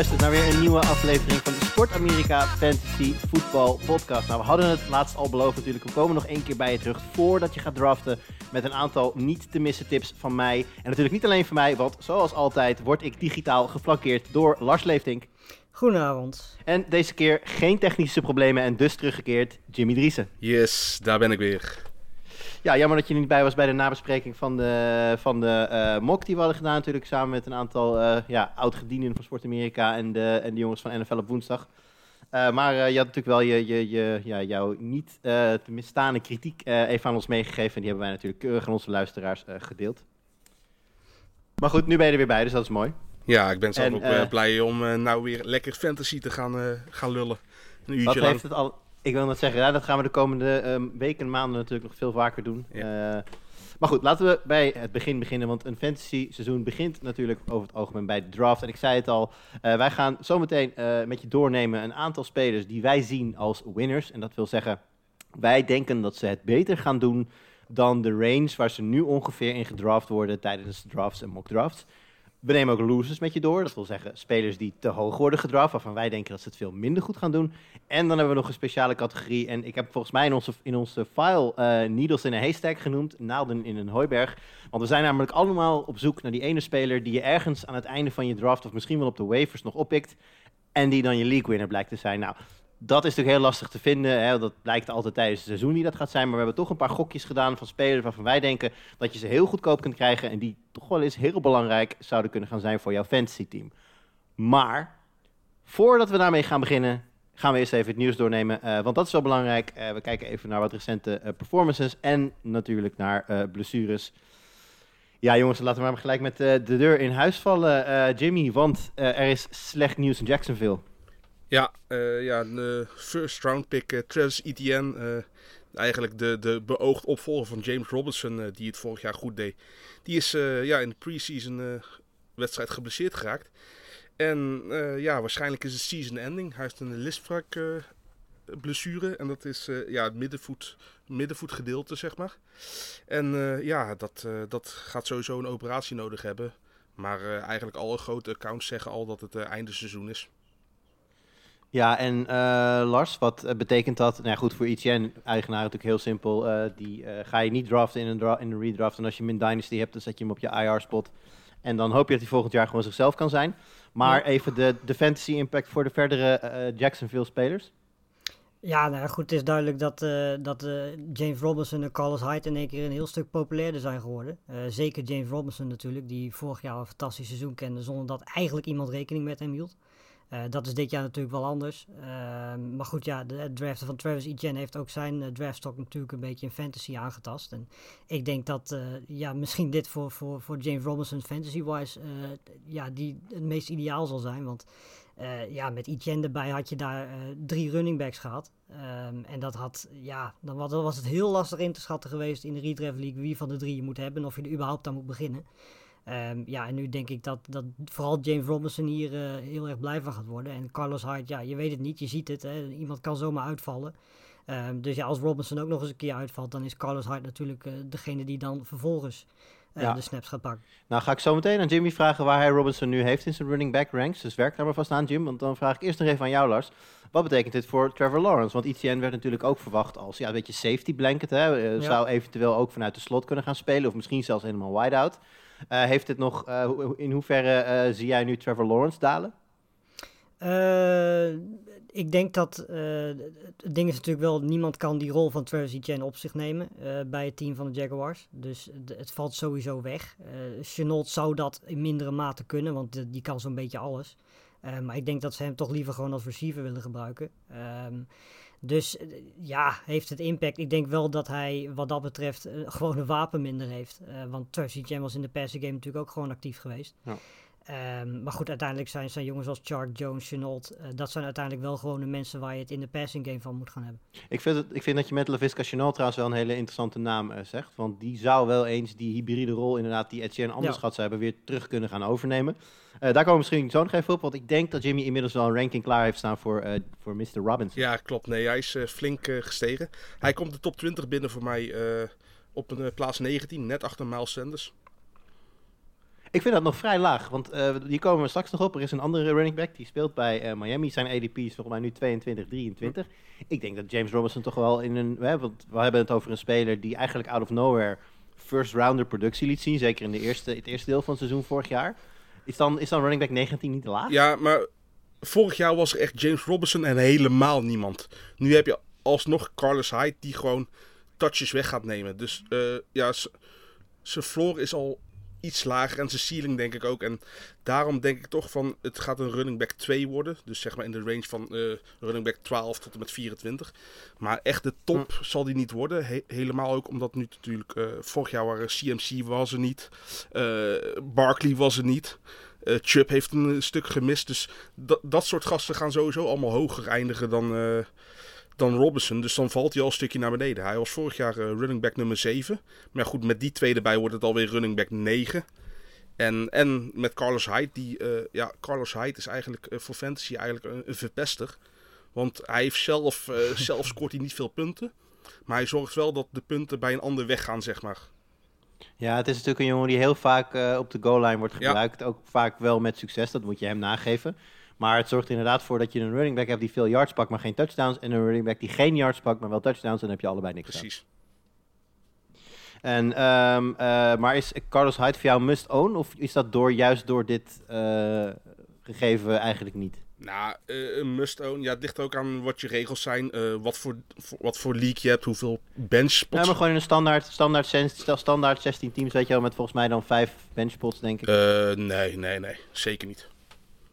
luistert naar weer een nieuwe aflevering van de Sport Amerika Fantasy Voetbal Podcast. Nou, we hadden het laatst al beloofd natuurlijk. We komen nog één keer bij je terug voordat je gaat draften met een aantal niet te missen tips van mij. En natuurlijk niet alleen van mij, want zoals altijd word ik digitaal geflankeerd door Lars Leeftink. Goedenavond. En deze keer geen technische problemen en dus teruggekeerd Jimmy Driessen. Yes, daar ben ik weer. Ja, jammer dat je niet bij was bij de nabespreking van de, van de eh mock die we hadden gedaan natuurlijk samen met een aantal eh ja, oud-gedienden van Sport Amerika en de, en de jongens van NFL op woensdag. Eh, maar je had natuurlijk wel je, je, je, ja, jouw niet te misstaande kritiek even aan ons meegegeven en die hebben wij natuurlijk keurig aan onze luisteraars gedeeld. Maar goed, nu ben je er weer bij, dus dat is mooi. Ja, ik ben zelf En, ook blij om nou weer lekker fantasy te gaan, gaan lullen. Een uurtje Wat lang. heeft het al... Ik wil net zeggen, ja, dat gaan we de komende ehm, weken en maanden natuurlijk nog veel vaker doen. Ja. Eh, maar goed, laten we bij het begin beginnen. Want een fantasy seizoen begint natuurlijk over het algemeen bij de draft. En ik zei het al, eh, wij gaan zometeen eh met je doornemen een aantal spelers die wij zien als winners. En dat wil zeggen, wij denken dat ze het beter gaan doen dan de range waar ze nu ongeveer in gedraft worden tijdens de drafts en mock drafts. We nemen ook losers met je door. Dat wil zeggen spelers die te hoog worden gedraft, waarvan wij denken dat ze het veel minder goed gaan doen. En dan hebben we nog een speciale categorie. En ik heb volgens mij in onze, in onze file eh needles in een haystack genoemd. Naalden in een hooiberg. Want we zijn namelijk allemaal op zoek naar die ene speler die je ergens aan het einde van je draft of misschien wel op de waivers nog oppikt. En die dan je league winner blijkt te zijn. Nou, dat is natuurlijk heel lastig te vinden. Hè? Dat blijkt altijd tijdens het seizoen wie dat gaat zijn. Maar we hebben toch een paar gokjes gedaan van spelers waarvan wij denken dat je ze heel goedkoop kunt krijgen. En die toch wel eens heel belangrijk zouden kunnen gaan zijn voor jouw fantasy team. Maar voordat we daarmee gaan beginnen, gaan we eerst even het nieuws doornemen. eh, want dat is wel belangrijk. Eh, we kijken even naar wat recente eh, performances en natuurlijk naar blessures. Ja, jongens, laten we maar gelijk met de deur in huis vallen, Jimmy. Want er is slecht nieuws in Jacksonville. Ja, eh, ja, de first round pick eh, Travis Etienne. eh, eigenlijk de, de beoogd opvolger van James Robinson, die het vorig jaar goed deed. Die is ja, in de preseason wedstrijd geblesseerd geraakt. En ja, waarschijnlijk is het season ending. Hij heeft een listvrak eh, blessure. En dat is ja, het middenvoet, middenvoetgedeelte, zeg maar. En ja, dat, dat gaat sowieso een operatie nodig hebben. Maar eigenlijk alle grote accounts zeggen al dat het einde seizoen is. Ja, en eh, Lars, wat eh, betekent dat? Nou ja, goed, voor ETN-eigenaar natuurlijk heel simpel. eh, die ga je niet draften in een, dra- in een redraft. En als je hem in Dynasty hebt, dan zet je hem op je IR-spot. En dan hoop je dat hij volgend jaar gewoon zichzelf kan zijn. Maar even de, de fantasy impact voor de verdere Jacksonville-spelers. Ja, nou goed, het is duidelijk dat, dat James Robinson en Carlos Hyde in één keer een heel stuk populairder zijn geworden. Zeker James Robinson natuurlijk, die vorig jaar een fantastisch seizoen kende zonder dat eigenlijk iemand rekening met hem hield. Eh, dat is dit jaar natuurlijk wel anders. Ehm, maar goed, ja, de, het draften van Travis Etienne heeft ook zijn eh, draftstock natuurlijk een beetje in fantasy aangetast. En ik denk dat eh, ja, misschien dit voor, voor, voor James Robinson fantasy-wise ja, die het meest ideaal zal zijn. Want ja, met Etienne erbij had je daar drie running backs gehad. Ehm, en dat had, ja, dan was, was het heel lastig in te schatten geweest in de redraft league wie van de drie je moet hebben en of je er überhaupt aan moet beginnen. Ehm, ja, en nu denk ik dat, dat vooral James Robinson hier eh, heel erg blij van gaat worden. En Carlos Hyde, ja, je weet het niet, je ziet het. Hè, iemand kan zomaar uitvallen. Ehm, dus ja, als Robinson ook nog eens een keer uitvalt, dan is Carlos Hyde natuurlijk eh, degene die dan vervolgens eh, Ja. de snaps gaat pakken. Nou ga ik zo meteen aan Jimmy vragen waar hij Robinson nu heeft in zijn running back ranks. Dus werk daar maar vast aan, Jim. Want dan vraag ik eerst nog even aan jou, Lars. Wat betekent dit voor Trevor Lawrence? Want ETN werd natuurlijk ook verwacht als ja, een beetje safety blanket. Hè? Ja. Zou eventueel ook vanuit de slot kunnen gaan spelen. Of misschien zelfs helemaal wide-out. Eh, heeft dit nog, eh, in hoeverre eh, zie jij nu Trevor Lawrence dalen? Ik denk dat het ding is natuurlijk wel, niemand kan die rol van Travis Etienne op zich nemen bij het team van de Jaguars. Dus het valt sowieso weg. Chenault zou dat in mindere mate kunnen, want die kan zo'n beetje alles. Maar ik denk dat ze hem toch liever gewoon als receiver willen gebruiken. Ehm, Dus eh, ja, heeft het impact. Ik denk wel dat hij wat dat betreft gewoon een wapen minder heeft. Eh, want Travis Etienne was in de passing game natuurlijk ook gewoon actief geweest. Ja. Ehm, maar goed, uiteindelijk zijn, zijn jongens als Chark, Jones, Chenault... eh, dat zijn uiteindelijk wel gewoon de mensen waar je het in de passing game van moet gaan hebben. Ik vind, het, ik vind dat je met LaVisca Chanel trouwens wel een hele interessante naam eh, zegt. Want die zou wel eens die hybride rol, inderdaad, die Etienne anders Ja. gaat ze hebben, weer terug kunnen gaan overnemen. Eh, daar komen we misschien zo nog even op, want ik denk dat Jimmy inmiddels wel een ranking klaar heeft staan voor, eh, voor Mr. Robinson. Ja, klopt. Nee, hij is flink gestegen. Hij komt de top 20 binnen voor mij eh, op een plaats 19, net achter Miles Sanders. Ik vind dat nog vrij laag, want eh hier komen we straks nog op. Er is een andere running back, die speelt bij eh, Miami. Zijn ADP is volgens mij nu 22, 23. Ik denk dat James Robinson toch wel in een... Hè, want we hebben het over een speler die eigenlijk out of nowhere first rounder productie liet zien. Zeker in de eerste, het eerste deel van het seizoen vorig jaar. Is dan, is dan running back 19 niet te laag? Ja, maar vorig jaar was er echt James Robinson en helemaal niemand. Nu heb je alsnog Carlos Hyde die gewoon touches weg gaat nemen. Dus eh, ja, zijn floor is al iets lager en zijn ceiling denk ik ook. En daarom denk ik toch van het gaat een running back 2 worden. Dus zeg maar in de range van eh, running back 12 tot en met 24. Maar echt de top zal die niet worden. He- helemaal ook omdat nu natuurlijk eh, vorig jaar waren CMC was er niet. eh, Barkley was er niet. Eh Chubb heeft een stuk gemist. Dus dat, dat soort gasten gaan sowieso allemaal hoger eindigen dan, dan Robinson. Dus dan valt hij al een stukje naar beneden. Hij was vorig jaar eh, running back nummer 7. Maar goed, met die twee erbij wordt het alweer running back 9. En, en met Carlos Hyde. Die, eh, ja, Carlos Hyde is eigenlijk eh, voor fantasy eigenlijk een, een verpester. Want hij heeft zelf, zelf scoort hij niet veel punten. Maar hij zorgt wel dat de punten bij een ander weggaan, zeg maar. Ja, het is natuurlijk een jongen die heel vaak op de goal line wordt Ja. gebruikt. Ook vaak wel met succes, dat moet je hem nageven. Maar het zorgt er inderdaad voor dat je een running back hebt die veel yards pakt, maar geen touchdowns. En een running back die geen yards pakt, maar wel touchdowns. En dan heb je allebei niks aan. Precies. En, ehm, eh, maar is Carlos Hyde voor jou must own? Of is dat door, juist door dit eh, gegeven eigenlijk niet? Nou, eh, een must-own. Ja, het ligt ook aan wat je regels zijn. wat, voor, voor- wat voor league je hebt. Hoeveel bench spots. Ja, maar gewoon in een standaard, standaard, standaard 16 teams, weet je wel, met volgens mij dan vijf benchpots, denk ik. Nee, nee, nee. Zeker niet.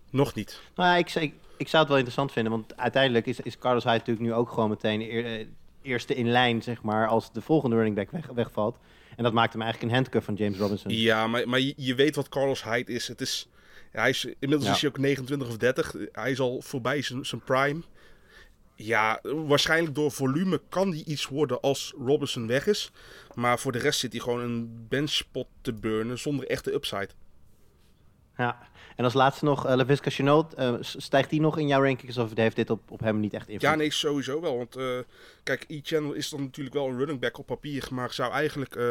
Nog niet. Nou, ik, ik, ik zou het wel interessant vinden, want uiteindelijk is, is Carlos Hyde natuurlijk nu ook gewoon meteen eer- eh, eerste in lijn, zeg maar, als de volgende running back weg, wegvalt. En dat maakt hem eigenlijk een handcuff van James Robinson. Ja, maar, maar je, weet wat Carlos Hyde is. Het is hij is inmiddels Ja. is hij ook 29 of 30. Hij is al voorbij zijn, zijn prime. Ja, waarschijnlijk door volume kan hij iets worden als Robinson weg is. Maar voor de rest zit hij gewoon een benchspot te burnen zonder echte upside. Ja. En als laatste nog, uh, LaVisca Chenault, eh, stijgt die nog in jouw rankings of heeft dit op, op hem niet echt invloed? Ja, nee, sowieso wel. Want eh, kijk, E-Channel is dan natuurlijk wel een running back op papier. Maar zou eigenlijk eh,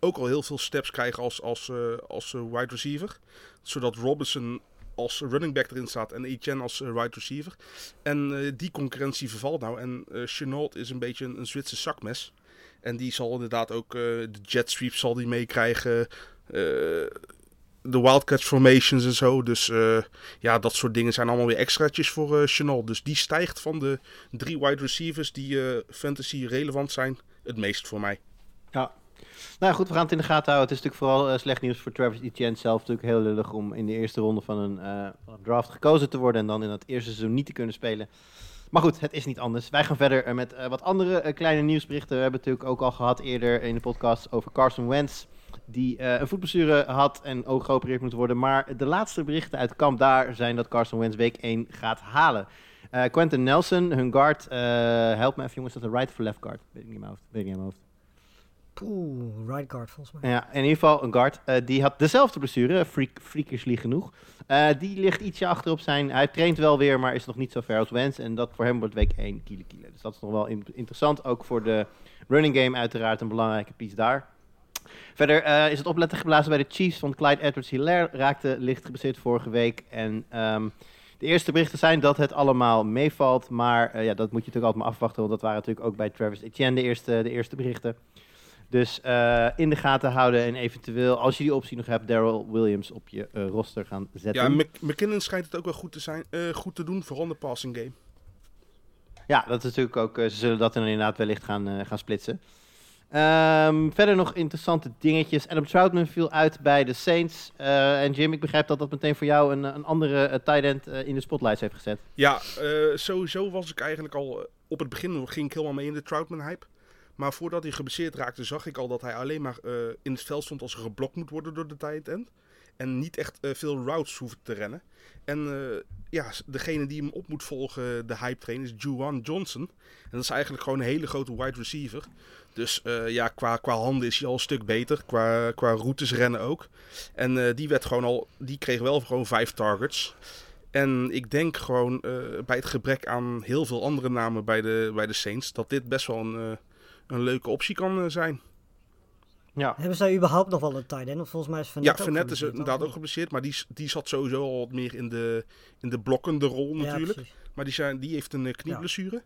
ook al heel veel steps krijgen als, als, eh, als eh, wide receiver. Zodat Robinson als running back erin staat en E-Chan als eh, wide receiver. En eh, die concurrentie vervalt nou. En eh Chenault is een beetje een, een Zwitser zakmes. En die zal inderdaad ook eh, de jet sweep zal die meekrijgen. eh, de wildcat formations en zo. Dus eh, ja, dat soort dingen zijn allemaal weer extraatjes voor eh Chenault. Dus die stijgt van de drie wide receivers die eh, fantasy relevant zijn het meest voor mij. Ja. Nou goed, we gaan het in de gaten houden. Het is natuurlijk vooral slecht nieuws voor Travis Etienne zelf. Natuurlijk heel lullig om in de eerste ronde van een, draft gekozen te worden en dan in het eerste seizoen niet te kunnen spelen. Maar goed, het is niet anders. Wij gaan verder met wat andere kleine nieuwsberichten. We hebben het natuurlijk ook al gehad eerder in de podcast over Carson Wentz. Die eh, een voetblessure had en ook geopereerd moet worden. Maar de laatste berichten uit kamp daar zijn dat Carson Wentz week 1 gaat halen. Eh, Quentin Nelson, hun guard. eh, help me even jongens, is dat een right of left guard? Weet ik niet in mijn hoofd. Weet ik niet in mijn hoofd. Oeh, right guard volgens mij. Ja, in ieder geval een guard. die had dezelfde blessure, freak, freakishly genoeg. Die ligt ietsje achter op zijn... Hij traint wel weer, maar is nog niet zo ver als Wens. En dat voor hem wordt week 1 kilo kilo. Dus dat is nog wel in- interessant. Ook voor de running game uiteraard een belangrijke piece daar. Verder eh, is het opletten geblazen bij de Chiefs. Want Clyde Edwards-Hilaire raakte licht geblesseerd vorige week. En ehm, de eerste berichten zijn dat het allemaal meevalt. Maar eh, ja, dat moet je natuurlijk altijd maar afwachten. Want dat waren natuurlijk ook bij Travis Etienne de eerste, de eerste berichten. Dus eh, in de gaten houden en eventueel, als je die optie nog hebt, Daryl Williams op je roster gaan zetten. Ja, Mc- McKinnon schijnt het ook wel goed te, zijn, goed te doen, vooral in de passing game. Ja, dat is natuurlijk ook. ze zullen dat dan inderdaad wellicht gaan, gaan splitsen. Ehm, verder nog interessante dingetjes. Adam Troutman viel uit bij de Saints. Eh, en Jim, ik begrijp dat dat meteen voor jou een, een andere eh, tight end eh, in de spotlights heeft gezet. Ja, sowieso was ik eigenlijk al op het begin ging ik helemaal mee in de Troutman-hype. Maar voordat hij geblesseerd raakte, zag ik al dat hij alleen maar in het veld stond als er geblokt moet worden door de tight end. En niet echt veel routes hoeft te rennen. En ja, degene die hem op moet volgen, de hype train, is Juwan Johnson. En dat is eigenlijk gewoon een hele grote wide receiver. Dus eh, ja, qua, qua handen is hij al een stuk beter. Qua, qua routes rennen ook. En eh, die werd gewoon al, die kreeg wel gewoon vijf targets. En ik denk gewoon eh, bij het gebrek aan heel veel andere namen bij de, bij de Saints, dat dit best wel een, eh, een leuke optie kan zijn. Ja. Hebben zij überhaupt nog wel een tight end? Of volgens mij is Ja, Fournette ook Fournette is inderdaad ook geblesseerd, maar die, die zat sowieso al wat meer in de, in de blokkende rol? Ja, natuurlijk. maar die, zijn, die heeft een knieblessure.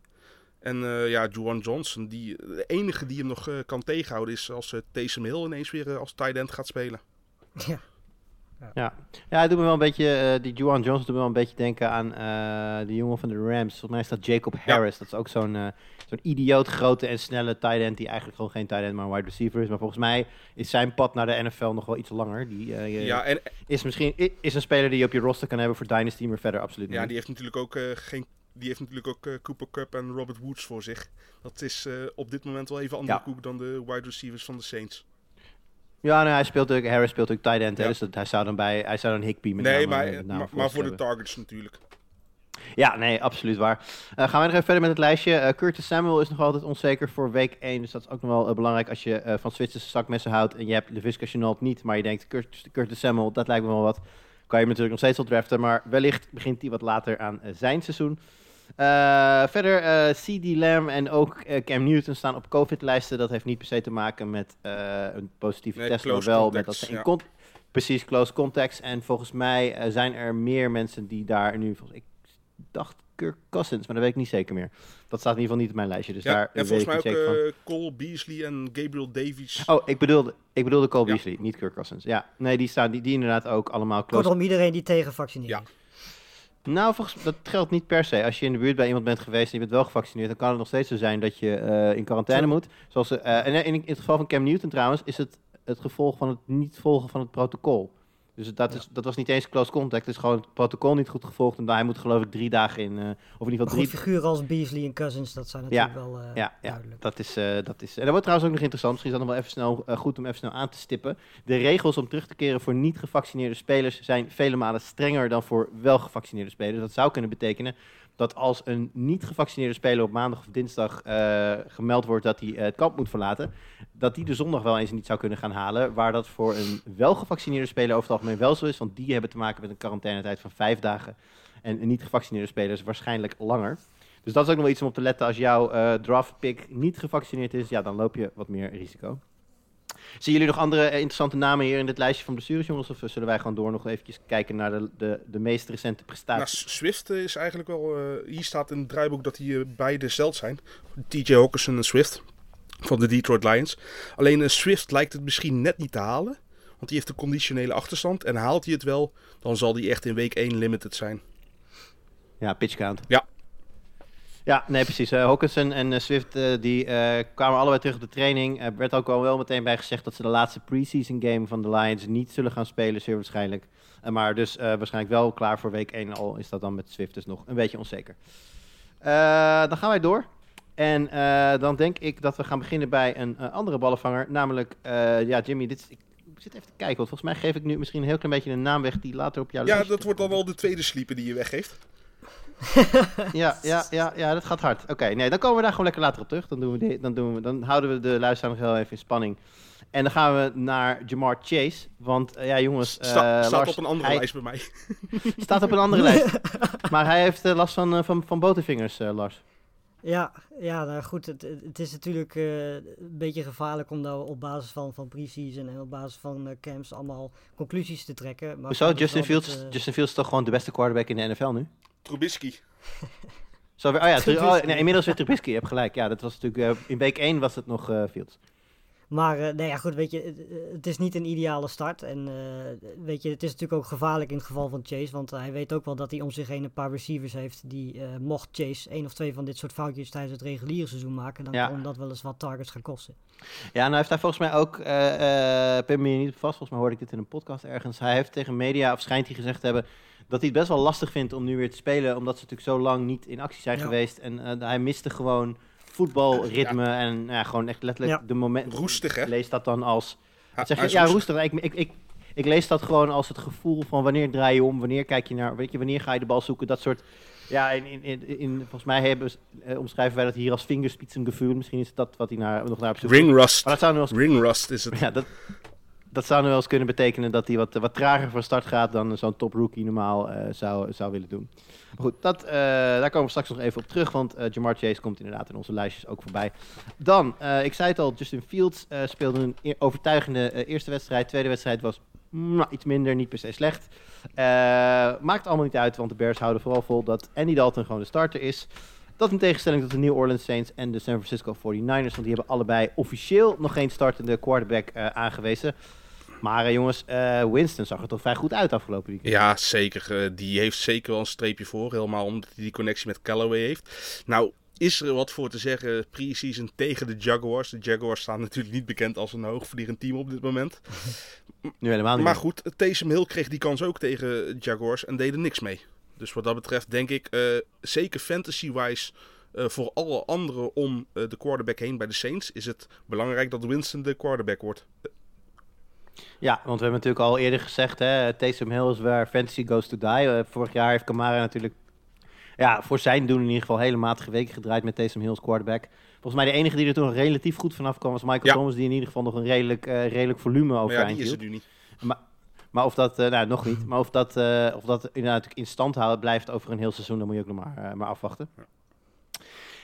En eh, ja, Juwan Johnson, die, de enige die hem nog eh, kan tegenhouden is als uh, Taysom Hill ineens weer als tight end gaat spelen. Ja. Ja, ja het doet me wel een beetje, eh, die Juwan Johnson doet me wel een beetje denken aan eh de jongen van de Rams. Volgens mij is dat Jacob Harris. Dat is ook zo'n zo'n idioot grote en snelle tight end die eigenlijk gewoon geen tight end, maar een wide receiver is. Maar volgens mij is zijn pad naar de NFL nog wel iets langer. Die eh, Ja, en is misschien is een speler die je op je roster kan hebben voor Dynasty, maar verder absoluut niet. ja, die heeft natuurlijk ook eh, geen. Die heeft natuurlijk ook eh, Cooper Cup en Robert Woods voor zich. Dat is eh, op dit moment wel even andere Ja. koek dan de wide receivers van de Saints. Ja, nee, hij speelt ook, Harris speelt ook tight end, hè, dus dat, hij zou dan bij, hij zou dan Higby met nee, name, maar, met name maar, voor maar voor de targets natuurlijk. Ja, nee, absoluut waar. Eh, gaan we nog even verder met het lijstje. Eh, Curtis Samuel is nog altijd onzeker voor week 1. Dus dat is ook nog wel eh, belangrijk als je eh, van Zwitserse zakmessen houdt. En je hebt Levisca Chenault niet, maar je denkt Curtis, Curtis Samuel, dat lijkt me wel wat. Kan je hem natuurlijk nog steeds wel draften. Maar wellicht begint hij wat later aan eh, zijn seizoen. Eh, verder, eh CD Lamb en ook eh, Cam Newton staan op COVID-lijsten. Dat heeft niet per se te maken met eh, een positieve Nee, test, maar wel met dat ze in ja. Precies, close contacts. En volgens mij zijn er meer mensen die daar nu... Volgens, ik dacht Kirk Cousins, maar dat weet ik niet zeker meer. Dat staat in ieder geval niet op mijn lijstje. Dus Ja, daar en weet volgens ik mij niet ook zeker van. eh, Cole Beasley en Gabriel Davies. Oh, ik bedoelde, ik bedoelde Cole Ja. Beasley, niet Kirk Cousins. Ja, nee, die staan die, die inderdaad ook allemaal close Kortom, iedereen die tegen vaccineren. Ja. Nou, volgens, dat geldt niet per se. Als je in de buurt bij iemand bent geweest en je bent wel gevaccineerd, dan kan het nog steeds zo zijn dat je eh, in quarantaine moet. Zoals, eh, en in, in het geval van Cam Newton trouwens, is het het gevolg van het niet volgen van het protocol. Dus dat, is, dat was niet eens close contact, het is gewoon het protocol niet goed gevolgd. En hij moet geloof ik drie dagen in, eh, of in ieder geval goed, drie... figuren als Beasley en Cousins, dat zijn natuurlijk wel eh, Ja, ja duidelijk. dat, is, eh, dat is. En dat wordt trouwens ook nog interessant. Misschien is dat nog wel even snel, goed om even snel aan te stippen. De regels om terug te keren voor niet gevaccineerde spelers zijn vele malen strenger dan voor wel gevaccineerde spelers. Dat zou kunnen betekenen dat als een niet gevaccineerde speler op maandag of dinsdag eh, gemeld wordt dat hij eh, het kamp moet verlaten, dat die de zondag wel eens niet zou kunnen gaan halen. Waar dat voor een wel gevaccineerde speler over het algemeen wel zo is, want die hebben te maken met een quarantainetijd van vijf dagen. En een niet gevaccineerde spelers waarschijnlijk langer. Dus dat is ook nog iets om op te letten. Als jouw eh draft pick niet gevaccineerd is, ja, dan loop je wat meer risico. Zien jullie nog andere eh, interessante namen hier in dit lijstje van blessures, jongens? Of eh, zullen wij gewoon door nog eventjes kijken naar de, de, de meest recente Nou, prestaties? S- Swift eh, is eigenlijk wel. hier staat in het draaiboek dat die eh, beide zeld zijn. TJ Hawkinson en Swift. Van de Detroit Lions. Alleen eh, Swift lijkt het misschien net niet te halen. Want die heeft een conditionele achterstand. En haalt hij het wel, dan zal die echt in week 1 limited zijn. Ja, pitch count. Ja. Ja, nee, precies. Eh Hawkinson en eh, Swift eh, die, kwamen allebei terug op de training. Er werd ook al wel meteen bij gezegd dat ze de laatste preseason game van de Lions niet zullen gaan spelen, zeer waarschijnlijk. Maar dus waarschijnlijk wel klaar voor week 1, al is dat dan met Swift dus nog een beetje onzeker. Dan gaan wij door. En dan denk ik dat we gaan beginnen bij een andere ballenvanger. Namelijk, ja, Jimmy, dit is, ik, ik zit even te kijken. Want volgens mij geef ik nu misschien een heel klein beetje een naam weg die later op jouw Ja, dat wordt dan wel de tweede sleeper die je weggeeft. ja, ja, ja, ja, dat gaat hard. Oké, nee, dan komen we daar gewoon lekker later op terug. Dan, doen we dan, doen we, dan houden we de luisteraar nog heel even in spanning. En dan gaan we naar Jamar Chase. Want eh, ja, jongens. eh, Sta- staat Lars, op een andere hij lijst bij mij. Staat op een andere lijst. Maar hij heeft eh, last van, van, van botervingers, eh, Lars. Ja, ja nou goed, het, het is natuurlijk eh, een beetje gevaarlijk om nou op basis van, van pre-season en op basis van eh, camps allemaal conclusies te trekken. Maar Hoezo? Justin Fields, dat, Justin Fields is toch gewoon de beste quarterback in de NFL nu? Trubisky. Zo weer, oh ja, oh, nee, inmiddels weer Trubisky. Je hebt gelijk. Ja, dat was natuurlijk, eh, in week 1 was het nog eh, Fields. Maar eh, nee, ja, goed, weet je, het, het is niet een ideale start. En eh, weet je, het is natuurlijk ook gevaarlijk in het geval van Chase. Want hij weet ook wel dat hij om zich heen een paar receivers heeft die, eh, mocht Chase één of twee van dit soort foutjes tijdens het reguliere seizoen maken, dan Ja. kan dat wel eens wat targets gaan kosten. Ja, nou heeft hij volgens mij ook, eh eh pin me hier niet op vast, volgens mij hoorde ik dit in een podcast ergens. Hij heeft tegen media, of schijnt hij gezegd te hebben, dat hij het best wel lastig vindt om nu weer te spelen, omdat ze natuurlijk zo lang niet in actie zijn Ja. geweest. En eh, hij miste gewoon voetbalritme en ja, gewoon echt letterlijk Ja. de moment. Roestig, hè? Ik lees dat dan als... Zeg je, ja, roestig. Ik, ik, ik, ik lees dat gewoon als het gevoel van wanneer draai je om, wanneer kijk je naar, weet je, wanneer ga je de bal zoeken, dat soort... Ja, in, in, in, in- volgens mij hebben, eh, omschrijven wij dat hier als vingerspitsengevoel. Misschien is dat wat hij naar, nog naar op zoek is. Ring rust. Maar dat zou nu wel eens Ring rust is het. ja, dat, dat zou nu wel eens kunnen betekenen dat hij wat, wat trager van start gaat dan zo'n top rookie normaal eh, zou, zou willen doen. Maar goed, dat, eh, daar komen we straks nog even op terug, want eh, Jamar Chase komt inderdaad in onze lijstjes ook voorbij. Dan, ik zei het al, Justin Fields speelde een e- overtuigende eerste wedstrijd. Tweede wedstrijd was nou, iets minder, niet per se slecht. Maakt allemaal niet uit, want de Bears houden vooral vol dat Andy Dalton gewoon de starter is. Dat in tegenstelling tot de New Orleans Saints en de San Francisco 49ers. Want die hebben allebei officieel nog geen startende quarterback aangewezen. Maar eh, jongens, eh, Winston zag er toch vrij goed uit afgelopen weekend. Ja, zeker. Eh, die heeft zeker wel een streepje voor. Helemaal omdat hij die connectie met Callaway heeft. Nou, is er wat voor te zeggen pre-season tegen de Jaguars. De Jaguars staan natuurlijk niet bekend als een hoogvliegend team op dit moment. Nu helemaal niet Maar goed, Taysom Hill kreeg die kans ook tegen Jaguars en deed er niks mee. Dus wat dat betreft denk ik, zeker fantasy-wise, voor alle anderen om de quarterback heen bij de Saints, is het belangrijk dat Winston de quarterback wordt. Ja, want we hebben natuurlijk al eerder gezegd, hè, Taysom Hill is waar fantasy goes to die. Eh, vorig jaar heeft Kamara natuurlijk, ja, voor zijn doen in ieder geval hele matige weken gedraaid met Taysom Hill als quarterback. Volgens mij de enige die er toen relatief goed vanaf kwam was Michael Ja. Thomas, die in ieder geval nog een redelijk, eh, redelijk volume Maar ja, overeind die is er nu niet. Maar of dat, eh, nou nog niet, maar of dat, of dat inderdaad in stand houden blijft over een heel seizoen, dan moet je ook nog maar, maar afwachten.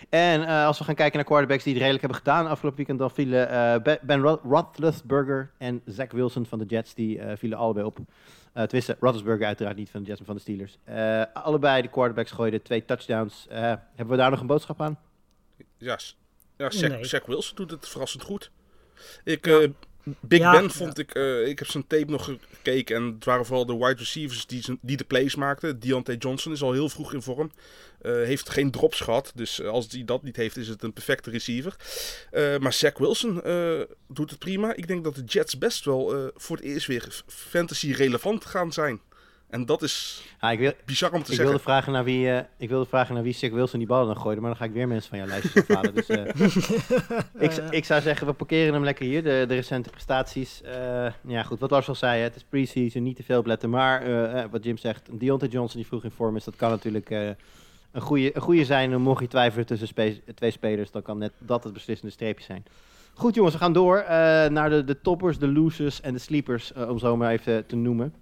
En eh, als we gaan kijken naar quarterbacks die het redelijk hebben gedaan afgelopen weekend, dan vielen eh, Be- Ben Ro- Roethlisberger en Zach Wilson van de Jets, die eh, vielen allebei op. Eh tenminste, Roethlisberger uiteraard niet van de Jets, maar van de Steelers. Eh, allebei de quarterbacks gooiden twee touchdowns. Eh, hebben we daar nog een boodschap aan? Ja, ja Zach, Nee. Zach Wilson doet het verrassend goed. Ik, eh, Big Ja. Ben vond ik, eh, ik heb zijn tape nog gekeken en het waren vooral de wide receivers die, zijn- die de plays maakten. Deontay Johnson is al heel vroeg in vorm. Eh, heeft geen drops gehad, dus eh, als hij dat niet heeft is het een perfecte receiver. Maar Zach Wilson doet het prima. Ik denk dat de Jets best wel voor het eerst weer fantasy relevant gaan zijn. En dat is Ah, ik, wil, bizar om te ik, zeggen. wilde vragen naar wie, eh, ik wilde vragen naar wie Zach Wilson die ballen dan gooide, maar dan ga ik weer mensen van jouw lijstjes afhalen. dus, eh, ik, ik zou zeggen, we parkeren hem lekker hier, de, de recente prestaties. Eh, ja, goed, wat Lars al zei, hè, het is pre-season, niet te veel opletten. Maar wat Jim zegt, Deontay Johnson die vroeg in vorm is, dat kan natuurlijk eh, een, goede, een goede zijn. En mocht je twijfelen tussen spe- twee spelers, dan kan net dat het beslissende streepje zijn. Goed jongens, we gaan door eh, naar de, de toppers, de losers en de sleepers, om zo maar even te noemen.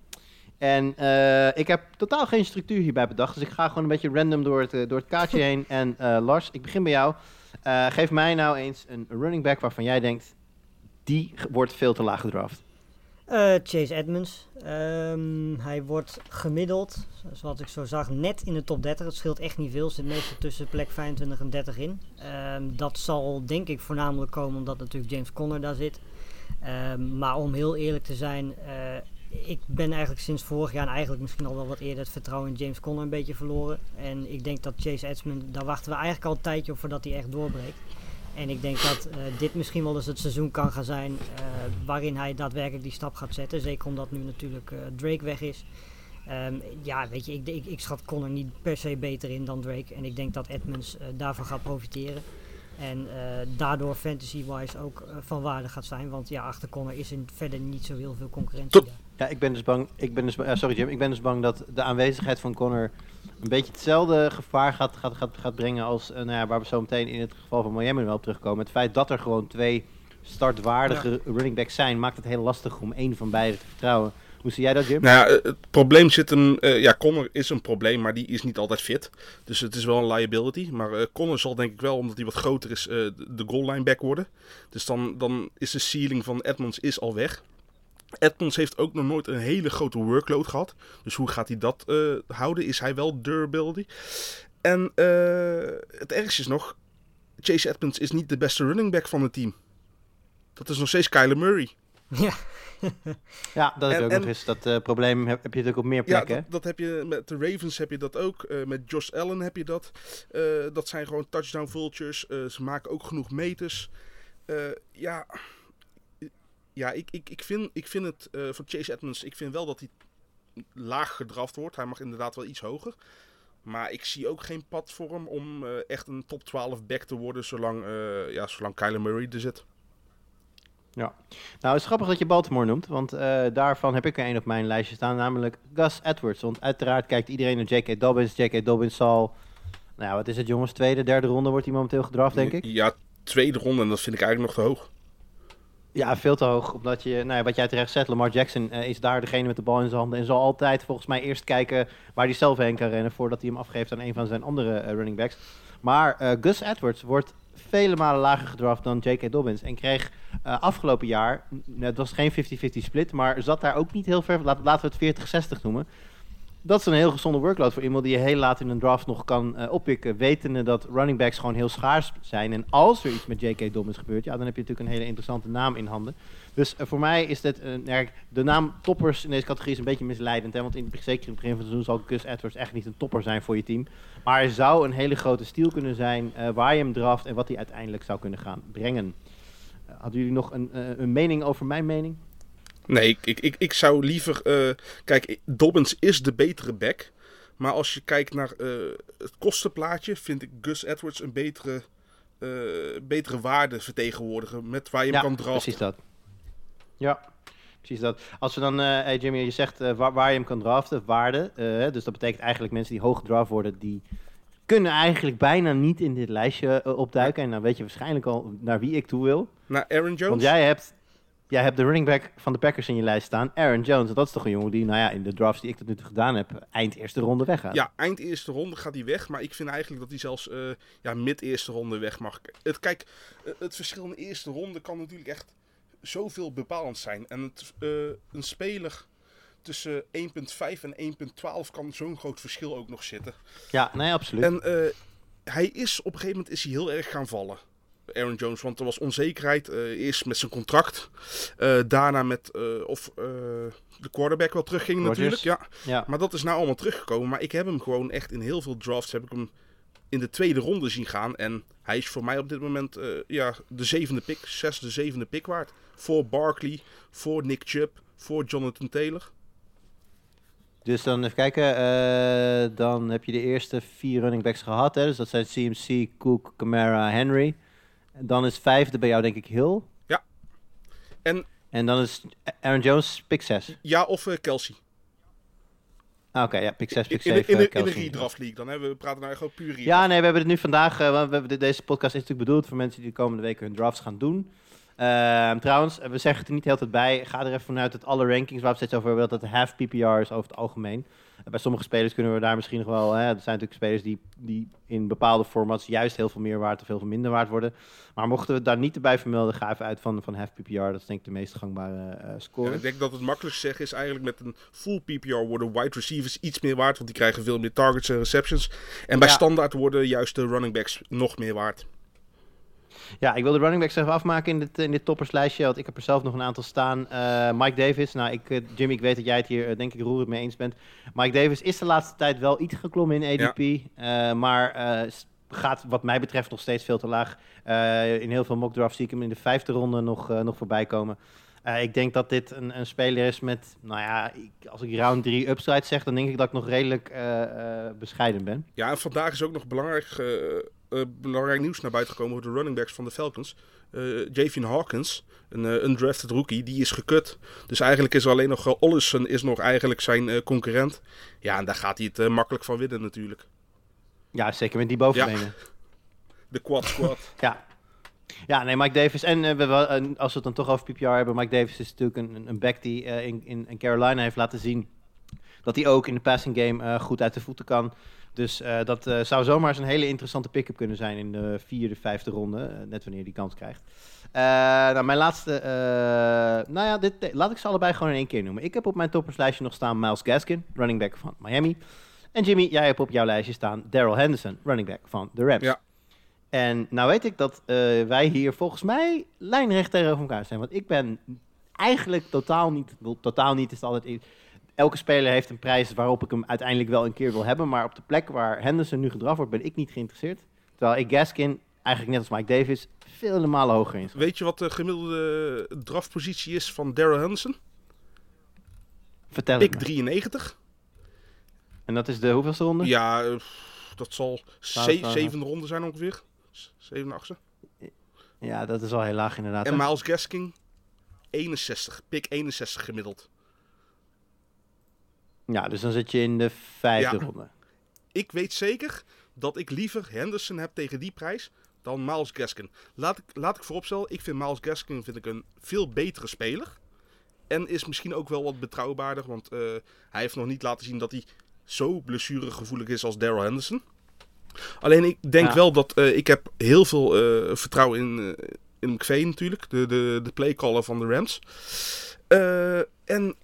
En eh, ik heb totaal geen structuur hierbij bedacht, dus ik ga gewoon een beetje random door het, eh, door het kaartje heen. En eh, Lars, ik begin bij jou. Eh, geef mij nou eens een running back waarvan jij denkt, die wordt veel te laag gedraft. Eh, Chase Edmonds. Ehm, hij wordt gemiddeld, zoals ik zo zag, net in de top 30. Het scheelt echt niet veel. Zit meestal tussen plek 25 en 30 in. Ehm, dat zal denk ik voornamelijk komen omdat natuurlijk James Conner daar zit. Ehm, maar om heel eerlijk te zijn, eh, ik ben eigenlijk sinds vorig jaar en eigenlijk misschien al wel wat eerder het vertrouwen in James Conner een beetje verloren. En ik denk dat Chase Edmonds, daar wachten we eigenlijk al een tijdje op voordat hij echt doorbreekt. En ik denk dat eh, dit misschien wel eens het seizoen kan gaan zijn eh, waarin hij daadwerkelijk die stap gaat zetten. Zeker omdat nu natuurlijk eh, Drake weg is. Ehm, ja, weet je, ik, ik, ik schat Connor niet per se beter in dan Drake. En ik denk dat Edmonds daarvan gaat profiteren. En daardoor fantasy-wise ook van waarde gaat zijn. Want ja, achter Connor is er verder niet zo heel veel concurrentie. Daar. Ja, ik ben dus bang, ik ben dus, eh, sorry Jim, ik ben dus bang dat de aanwezigheid van Connor een beetje hetzelfde gevaar gaat, gaat, gaat, gaat brengen als eh, nou ja, waar we zo meteen in het geval van Miami wel op terugkomen. Het feit dat er gewoon twee startwaardige running backs zijn, maakt het heel lastig om één van beiden te vertrouwen. Hoe zie jij dat, Jim? Nou ja, eh, het probleem zit hem. ja, Connor is een probleem, maar die is niet altijd fit. Dus het is wel een liability. Maar Connor zal denk ik wel, omdat hij wat groter is, de goal line back worden. Dus dan, dan is de ceiling van Edmonds is al weg. Edmonds heeft ook nog nooit een hele grote workload gehad. Dus hoe gaat hij dat eh, houden? Is hij wel durability? En eh, het ergste is nog, Chase Edmonds is niet de beste running back van het team. Dat is nog steeds Kyler Murray. ja, Ja, dat is En- ook en- nog eens. Dat eh, probleem heb, heb je natuurlijk op meer Ja, plekken. dat, dat heb je met de Ravens heb je dat ook. eh, met Josh Allen heb je dat. Eh, dat zijn gewoon touchdown vultures. Eh, ze maken ook genoeg meters. Eh, ja, ja ik, ik, ik, vind, ik vind het eh, van Chase Edmonds. Ik vind wel dat hij laag gedraft wordt. Hij mag inderdaad wel iets hoger. Maar ik zie ook geen pad voor hem om eh, echt een top 12 back te worden zolang, eh ja, zolang Kyler Murray er zit. Ja. Nou, het is grappig dat je Baltimore noemt, want daarvan heb ik er een op mijn lijstje staan, namelijk Gus Edwards. Want uiteraard kijkt iedereen naar J.K. Dobbins. J.K. Dobbins zal, nou wat is het jongens, tweede, derde ronde wordt hij momenteel gedraft, denk ik. Ja, tweede ronde en dat vind ik eigenlijk nog te hoog. Ja, veel te hoog, omdat je, nou ja, wat jij terecht zegt, Lamar Jackson eh, is daar degene met de bal in zijn handen en zal altijd volgens mij eerst kijken waar hij zelf heen kan rennen voordat hij hem afgeeft aan een van zijn andere eh, running backs. Maar eh, Gus Edwards wordt vele malen lager gedraft dan J.K. Dobbins en kreeg afgelopen jaar, het was geen 50-50 split, maar zat daar ook niet heel ver, laten we het 40-60 noemen. Dat is een heel gezonde workload voor iemand die je heel laat in een draft nog kan eh, oppikken. Wetende dat running backs gewoon heel schaars zijn. En als er iets met J.K. Dobbins gebeurt, ja, dan heb je natuurlijk een hele interessante naam in handen. Dus eh, voor mij is dit, een ja, de naam toppers in deze categorie is een beetje misleidend. Hè? Want in, zeker in het begin van het seizoen zal Gus Edwards echt niet een topper zijn voor je team. Maar hij zou een hele grote stiel kunnen zijn eh, waar je hem draft en wat hij uiteindelijk zou kunnen gaan brengen. Eh, hadden jullie nog een, eh, een mening over mijn mening? Nee, ik, ik, ik, ik zou liever. eh, kijk, Dobbins is de betere back. Maar als je kijkt naar eh, het kostenplaatje, vind ik Gus Edwards een betere, eh, betere waarde vertegenwoordigen. Met waar je hem kan draften. precies dat. Ja, precies dat. Als we dan, eh hey Jimmy, je zegt waar, waar je hem kan draften, waarde. eh, dus dat betekent eigenlijk mensen die hoog gedraft worden, die kunnen eigenlijk bijna niet in dit lijstje opduiken. En dan weet je waarschijnlijk al naar wie ik toe wil. Naar Aaron Jones. Want jij hebt, jij hebt de running back van de Packers in je lijst staan, Aaron Jones. En dat is toch een jongen die, nou ja, in de drafts die ik tot nu toe gedaan heb, eind eerste ronde weggaat. Ja, eind eerste ronde gaat hij weg. Maar ik vind eigenlijk dat hij zelfs eh, ja, mid eerste ronde weg mag. Het, kijk, eh, het verschil in de eerste ronde kan natuurlijk echt zoveel bepalend zijn. En het, eh, een speler tussen 1.5 en 1.12 kan zo'n groot verschil ook nog zitten. Ja, nee, absoluut. En hij is op een gegeven moment is hij heel erg gaan vallen. Aaron Jones, want er was onzekerheid. eh, eerst met zijn contract. eh, daarna met eh, of de quarterback wel terugging natuurlijk. Ja. ja. Maar dat is nou allemaal teruggekomen. Maar ik heb hem gewoon echt in heel veel drafts heb ik hem in de tweede ronde zien gaan. En hij is voor mij op dit moment ja, de zevende pick, zesde, zevende pick waard. Voor Barkley, voor Nick Chubb, voor Jonathan Taylor. Dus dan even kijken. dan heb je de eerste vier running backs gehad. Hè? Dus dat zijn CMC, Cook, Camara, Henry. En dan is vijfde bij jou denk ik Hill. Ja. En- En dan is Aaron Jones pick 6. Ja, of eh, Kelsey. Ah, Oké, ja, pick 6, In, pick in, 7. de- in, de- in de Kelsey. redraft league dan. Hè? We praten nou gewoon puur redraft. Ja, nee, we hebben het nu vandaag. eh, want we hebben, deze podcast is natuurlijk bedoeld voor mensen die de komende weken hun drafts gaan doen. Ehm, trouwens, we zeggen het er niet de hele tijd bij. Ga er even vanuit dat alle rankings waar we het steeds over hebben, dat het half PPR is over het algemeen. Eh, bij sommige spelers kunnen we daar misschien nog wel. Hè, er zijn natuurlijk spelers die, die in bepaalde formats juist heel veel meer waard of heel veel minder waard worden. Maar mochten we het daar niet erbij vermelden, ga even uit van, van half PPR. Dat is denk ik de meest gangbare eh, Ja, score. ik denk dat het makkelijkst zeggen is eigenlijk met een full PPR worden wide receivers iets meer waard. Want die krijgen veel meer targets en receptions. En bij Ja. standaard worden juist de running backs nog meer waard. Ja, ik wil de running backs even afmaken in dit, in dit topperslijstje. Want ik heb er zelf nog een aantal staan. Eh, Mike Davis. Nou, ik, eh, Jimmy, ik weet dat jij het hier eh, denk ik roerend mee eens bent. Mike Davis is de laatste tijd wel iets geklommen in ADP. eh, maar eh, gaat wat mij betreft nog steeds veel te laag. Eh, in heel veel mock drafts zie ik hem in de vijfde ronde nog, eh, nog voorbij komen. Eh, ik denk dat dit een, een speler is met, nou ja, ik- als ik round 3 upside zeg, dan denk ik dat ik nog redelijk eh, eh, bescheiden ben. Ja, en vandaag is ook nog belangrijk, eh, belangrijk nieuws naar buiten gekomen over de running backs van de Falcons. Javian Hawkins, een eh, undrafted rookie, die is gekut. Dus eigenlijk is er alleen nog uh, Ollison is nog eigenlijk zijn concurrent. Ja, en daar gaat hij het makkelijk van winnen natuurlijk. Ja, zeker met die bovenbenen. De quad squad. Ja. Ja, nee, Mike Davis. En we, als we het dan toch over PPR hebben, Mike Davis is natuurlijk een, een- back die in, in, in Carolina heeft laten zien dat hij ook in de passing game goed uit de voeten kan. Dus eh, dat eh, zou zomaar eens een hele interessante pick-up kunnen zijn in de vierde, vijfde ronde. eh, net wanneer hij die kans krijgt. Nou, mijn laatste. nou ja, dit, laat ik ze allebei gewoon in één keer noemen. Ik heb op mijn topperslijstje nog staan Miles Gaskin, running back van Miami. En Jimmy, jij hebt op jouw lijstje staan Daryl Henderson, running back van de Rams. Ja. En nou weet ik dat wij hier volgens mij lijnrecht tegenover elkaar zijn. Want ik ben eigenlijk totaal niet, totaal niet is het altijd... Elke speler heeft een prijs waarop ik hem uiteindelijk wel een keer wil hebben. Maar op de plek waar Henderson nu gedraft wordt, ben ik niet geïnteresseerd. Terwijl ik Gaskin, eigenlijk net als Mike Davis, vele malen hoger in. Weet je wat de gemiddelde draftpositie is van Daryl Henderson? Vertel Pick het me. 93. En dat is de hoeveelste ronde? Ja, dat zal Twaalf, ze twaalf. zevende ronde zijn ongeveer. Zeven, achtste. Ja, dat is al heel laag inderdaad. En? Miles Gaskin, 61. Pick 61 gemiddeld. Ja, dus dan zit je in de vijfde Ja. ronde. Ik weet zeker dat ik liever Henderson heb tegen die prijs dan Miles Gaskin. Laat ik, laat ik vooropstellen, ik vind Miles Gaskin vind ik een veel betere speler. En is misschien ook wel wat betrouwbaarder, want eh, hij heeft nog niet laten zien dat hij zo blessuregevoelig is als Daryl Henderson. Alleen ik denk Ja. wel dat eh, ik heb heel veel eh, vertrouwen in, in McVay natuurlijk, de, de, de playcaller van de Rams. En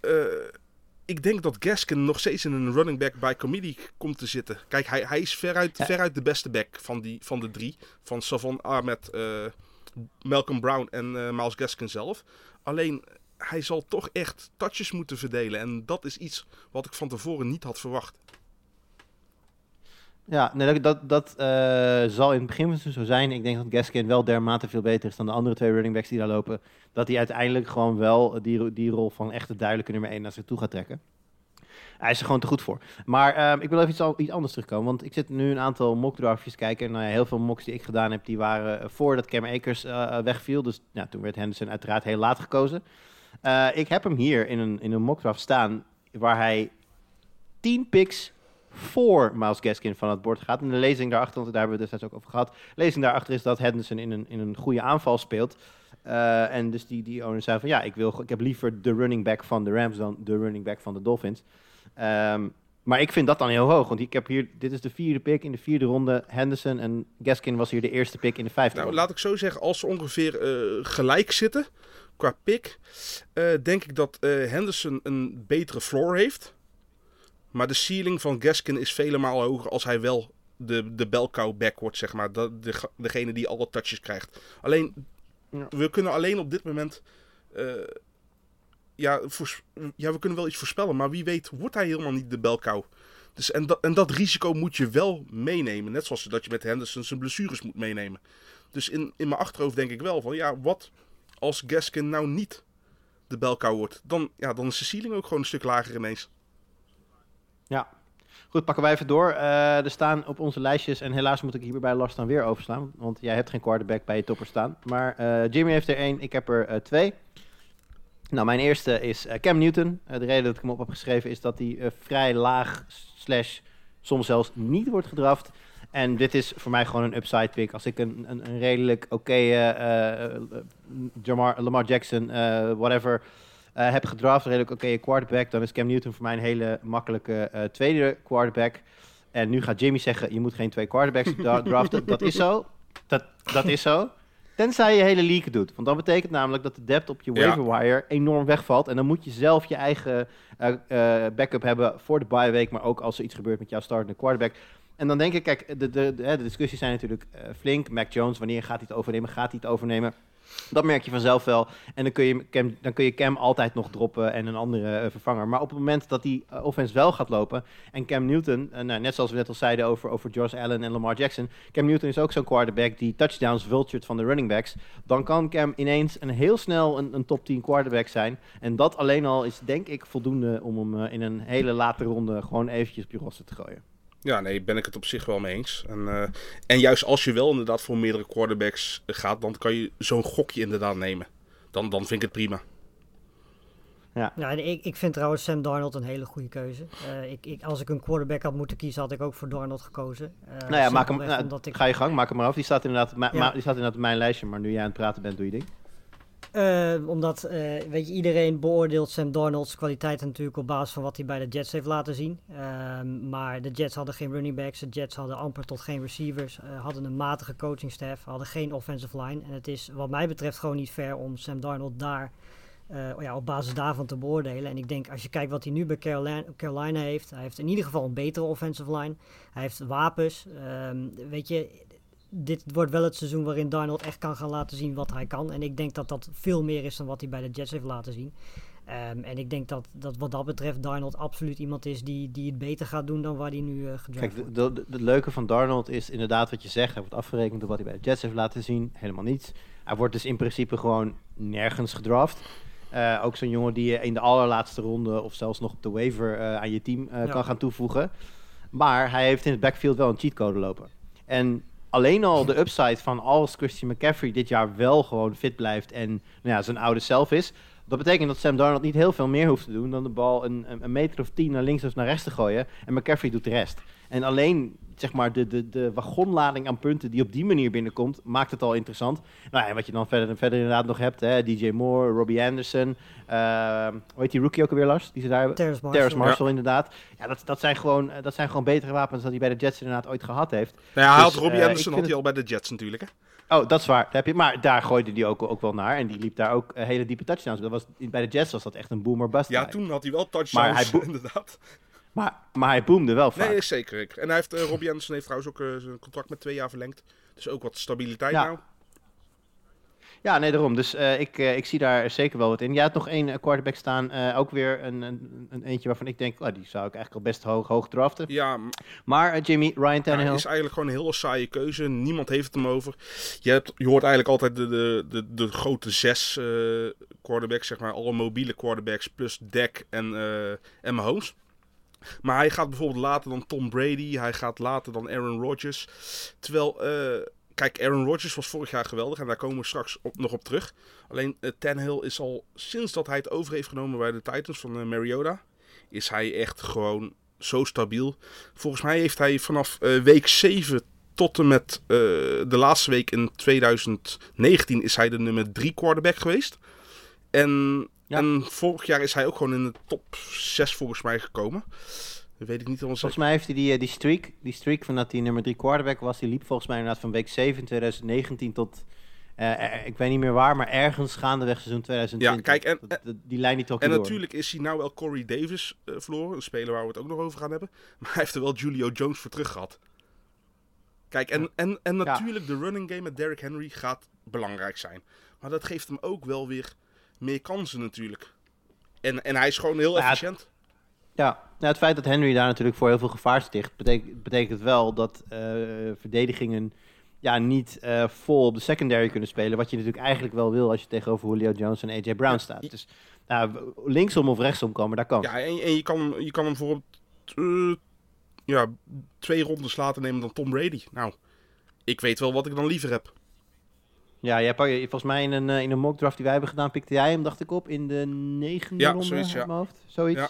ik denk dat Gaskin nog steeds in een running back by committee komt te zitten. Kijk, hij, hij is veruit, Ja. veruit de beste back van, die, van de drie. Van Savon Ahmed, eh, Malcolm Brown en eh, Miles Gaskin zelf. Alleen, hij zal toch echt touches moeten verdelen. En dat is iets wat ik van tevoren niet had verwacht. Ja, dat, dat, eh, zal in het begin zo zijn. Ik denk dat Gaskin wel dermate veel beter is dan de andere twee running backs die daar lopen. Dat hij uiteindelijk gewoon wel die, die rol van echte duidelijke nummer 1 naar zich toe gaat trekken. Hij is er gewoon te goed voor. Maar ehm, ik wil even iets, al- iets anders terugkomen. Want ik zit nu een aantal mock draftjes kijken. Nou ja, heel veel mocks die ik gedaan heb, die waren eh, voordat Cam Akers eh, wegviel. Dus ja, toen werd Henderson uiteraard heel laat gekozen. Ik heb hem hier in een, in een mock draft staan waar hij 10 picks voor Miles Gaskin van het bord gaat. En de lezing daarachter, want daar hebben we het destijds ook over gehad. De lezing daarachter is dat Henderson in een, in een goede aanval speelt. Eh, en dus die, die owner zei van ja, ik, wil, ik heb liever de running back van de Rams dan de running back van de Dolphins. Ehm, maar ik vind dat dan heel hoog, want ik heb hier, dit is de vierde pick in de vierde ronde. Henderson en Gaskin was hier de eerste pick in de vijfde Nou, ronde. laat ik zo zeggen, als ze ongeveer eh, gelijk zitten qua pick, eh, denk ik dat Henderson een betere floor heeft. Maar de ceiling van Gaskin is vele malen hoger als hij wel de, de belcow back wordt, zeg maar. Dat, de, degene die alle touches krijgt. Alleen, Ja. we kunnen alleen op dit moment... eh, ja, ja, we kunnen wel iets voorspellen, maar wie weet wordt hij helemaal niet de belcow. Dus, en, dat, en dat risico moet je wel meenemen. Net zoals dat je met Henderson zijn blessures moet meenemen. Dus in, in mijn achterhoofd denk ik wel van ja, wat als Gaskin nou niet de belkou wordt? Dan, ja, dan is de ceiling ook gewoon een stuk lager ineens. Ja. Goed, pakken wij even door. Eh, er staan op onze lijstjes, en helaas moet ik hierbij Lars dan weer overslaan, want jij hebt geen quarterback bij je topper staan. Maar eh, Jimmy heeft er één, ik heb er eh, twee. Nou, mijn eerste is Cam Newton. De reden dat ik hem op heb geschreven is dat hij vrij laag, slash soms zelfs niet wordt gedraft. En dit is voor mij gewoon een upside pick. Als ik een, een, een redelijk oké Lamar Jackson, whatever, heb gedraft, redelijk oké quarterback, dan is Cam Newton voor mij een hele makkelijke eh, tweede quarterback. En nu gaat Jimmy zeggen, je moet geen twee quarterbacks dra- draften. Dat is zo. Dat, dat is zo. Tenzij je hele league doet. Want dat betekent namelijk dat de depth op je Ja. waiver wire enorm wegvalt. En dan moet je zelf je eigen eh, eh, backup hebben voor de bye week. Maar ook als er iets gebeurt met jouw startende quarterback. En dan denk ik, kijk, de, de, de, hè, de discussies zijn natuurlijk eh, flink. Mac Jones, wanneer gaat hij het overnemen? Gaat hij het overnemen? Dat merk je vanzelf wel. En dan kun je Cam, dan kun je Cam altijd nog droppen en een andere eh, vervanger. Maar op het moment dat die eh, offense wel gaat lopen... en Cam Newton, eh, nou, net zoals we net al zeiden over, over Josh Allen en Lamar Jackson... Cam Newton is ook zo'n quarterback die touchdowns vultured van de running backs. Dan kan Cam ineens een heel snel een, een top 10 quarterback zijn. En dat alleen al is denk ik voldoende om hem in een hele late ronde... gewoon eventjes op je roster te gooien. Ja, nee, ben ik het op zich wel mee eens. En, eh, en juist als je wel inderdaad voor meerdere quarterbacks gaat, dan kan je zo'n gokje inderdaad nemen. Dan, dan vind ik het prima. Ja, en ik, ik vind trouwens Sam Darnold een hele goede keuze. Eh, ik, ik, als ik een quarterback had moeten kiezen, had ik ook voor Darnold gekozen. Eh, nou ja, maak hem, nou, ik, ga je gang, maak hem maar af. Die staat inderdaad, Ja. ma- die staat inderdaad op mijn lijstje, maar nu jij aan het praten bent, doe je ding. Eh, omdat, eh, weet je, iedereen beoordeelt Sam Darnold's kwaliteiten natuurlijk op basis van wat hij bij de Jets heeft laten zien. Ehm, maar de Jets hadden geen running backs, de Jets hadden amper tot geen receivers, eh, hadden een matige coachingstaff, hadden geen offensive line. En het is wat mij betreft gewoon niet fair om Sam Darnold daar, eh, ja, op basis daarvan te beoordelen. En ik denk, als je kijkt wat hij nu bij Carolina, Carolina heeft, hij heeft in ieder geval een betere offensive line. Hij heeft wapens. Ehm, weet je, dit wordt wel het seizoen waarin Darnold echt kan gaan laten zien wat hij kan. En ik denk dat dat veel meer is dan wat hij bij de Jets heeft laten zien. Ehm, en ik denk dat, dat wat dat betreft Darnold absoluut iemand is die, die het beter gaat doen dan waar hij nu gedraft Kijk, wordt. de, de, de leuke van Darnold is inderdaad wat je zegt. Hij wordt afgerekend op wat hij bij de Jets heeft laten zien. Helemaal niets. Hij wordt dus in principe gewoon nergens gedraft. Eh, ook zo'n jongen die je in de allerlaatste ronde of zelfs nog op de waiver eh, aan je team Ja. kan gaan toevoegen. Maar hij heeft in het backfield wel een cheatcode lopen. En alleen al de upside van als Christian McCaffrey dit jaar wel gewoon fit blijft en nou ja, zijn oude zelf is. Dat betekent dat Sam Darnold niet heel veel meer hoeft te doen dan de bal een, een, meter of tien naar links of naar rechts te gooien. En McCaffrey doet de rest. En alleen zeg maar, de, de, de wagonlading aan punten die op die manier binnenkomt, maakt het al interessant. Nou ja, en wat je dan verder, verder inderdaad nog hebt, hè, DJ Moore, Robbie Anderson, eh, hoe heet die rookie ook alweer, Lars? Die ze daar hebben? Terrence Marshall. Terrace Marshall, inderdaad. Ja, dat, dat, zijn gewoon, eh, dat zijn gewoon betere wapens dan hij bij de Jets inderdaad ooit gehad heeft. Nou ja, hij had Dus, Robbie eh, Anderson had hij al bij de Jets natuurlijk. Hè? Oh, dat is waar. Daar heb je, maar daar gooide hij ook, ook wel naar. En die liep daar ook eh, hele diepe touchdowns. Dat was, bij de Jets was dat echt een boomer bust. Ja, toen had hij wel Maar touchdowns, hij boe- inderdaad. Maar, maar hij boomde wel vaak. Nee, zeker. ik. En hij heeft, eh, Robbie Anderson heeft trouwens ook eh, zijn contract met twee jaar verlengd. Dus ook wat stabiliteit Ja. nou. Ja, nee, daarom. Dus eh, ik, ik zie daar zeker wel wat in. Jij had nog één quarterback staan. ook weer een, een, een eentje waarvan ik denk, oh, die zou ik eigenlijk al best hoog, hoog draften. Ja, Maar Jimmy, Ryan ja, Tannehill. is eigenlijk gewoon een hele saaie keuze. Niemand heeft het hem over. Je, hebt, je hoort eigenlijk altijd de, de, de, de grote zes quarterbacks, zeg maar. Alle mobiele quarterbacks plus Dak en, en Mahomes. Maar hij gaat bijvoorbeeld later dan Tom Brady. Hij gaat later dan Aaron Rodgers. Terwijl, eh, kijk, Aaron Rodgers was vorig jaar geweldig. En daar komen we straks nog op terug. Alleen uh, is al sinds dat hij het over heeft genomen bij de Titans van eh, Mariota. Is hij echt gewoon zo stabiel. Volgens mij heeft hij vanaf week 7 tot en met de laatste week in 2019 is hij de nummer 3 quarterback geweest. En, Ja. en vorig jaar is hij ook gewoon in de top 6 volgens mij gekomen. Dat weet ik niet Volgens zeker. mij heeft hij die, eh, die streak, die streak van dat hij nummer 3 quarterback was, die liep volgens mij inderdaad van week 7 in 2019 tot, eh, eh, ik weet niet meer waar, maar ergens gaandeweg seizoen 2020. Ja, kijk, en- Dat- dat- die lijn die trok En door. natuurlijk is hij nou wel Corey Davis verloren. Een speler waar we het ook nog over gaan hebben. Maar hij heeft er wel Julio Jones voor terug gehad. Kijk, en, en, en Ja. natuurlijk de running game met Derrick Henry gaat belangrijk zijn. Maar dat geeft hem ook wel weer meer kansen natuurlijk. En, en hij is gewoon heel Ja, het- efficiënt. Ja, nou, het feit dat Henry daar natuurlijk voor heel veel gevaar sticht, betekent, betekent wel dat eh, verdedigingen ja, niet eh, vol op de secondary kunnen spelen. Wat je natuurlijk eigenlijk wel wil als je tegenover Julio Jones en AJ Brown staat. Dus nou, linksom of rechtsom komen, daar kan. Ja, en, en je, kan, je kan hem voor eh, ja, twee rondes later nemen dan Tom Brady. Nou, ik weet wel wat ik dan liever heb. Ja, hebt, ook- volgens mij in een, eh, in een mock draft die wij hebben gedaan, pikte jij hem, dacht ik, op in de negende Ja, ronde zoiets, ja. hoofd. Zoiets. Ja.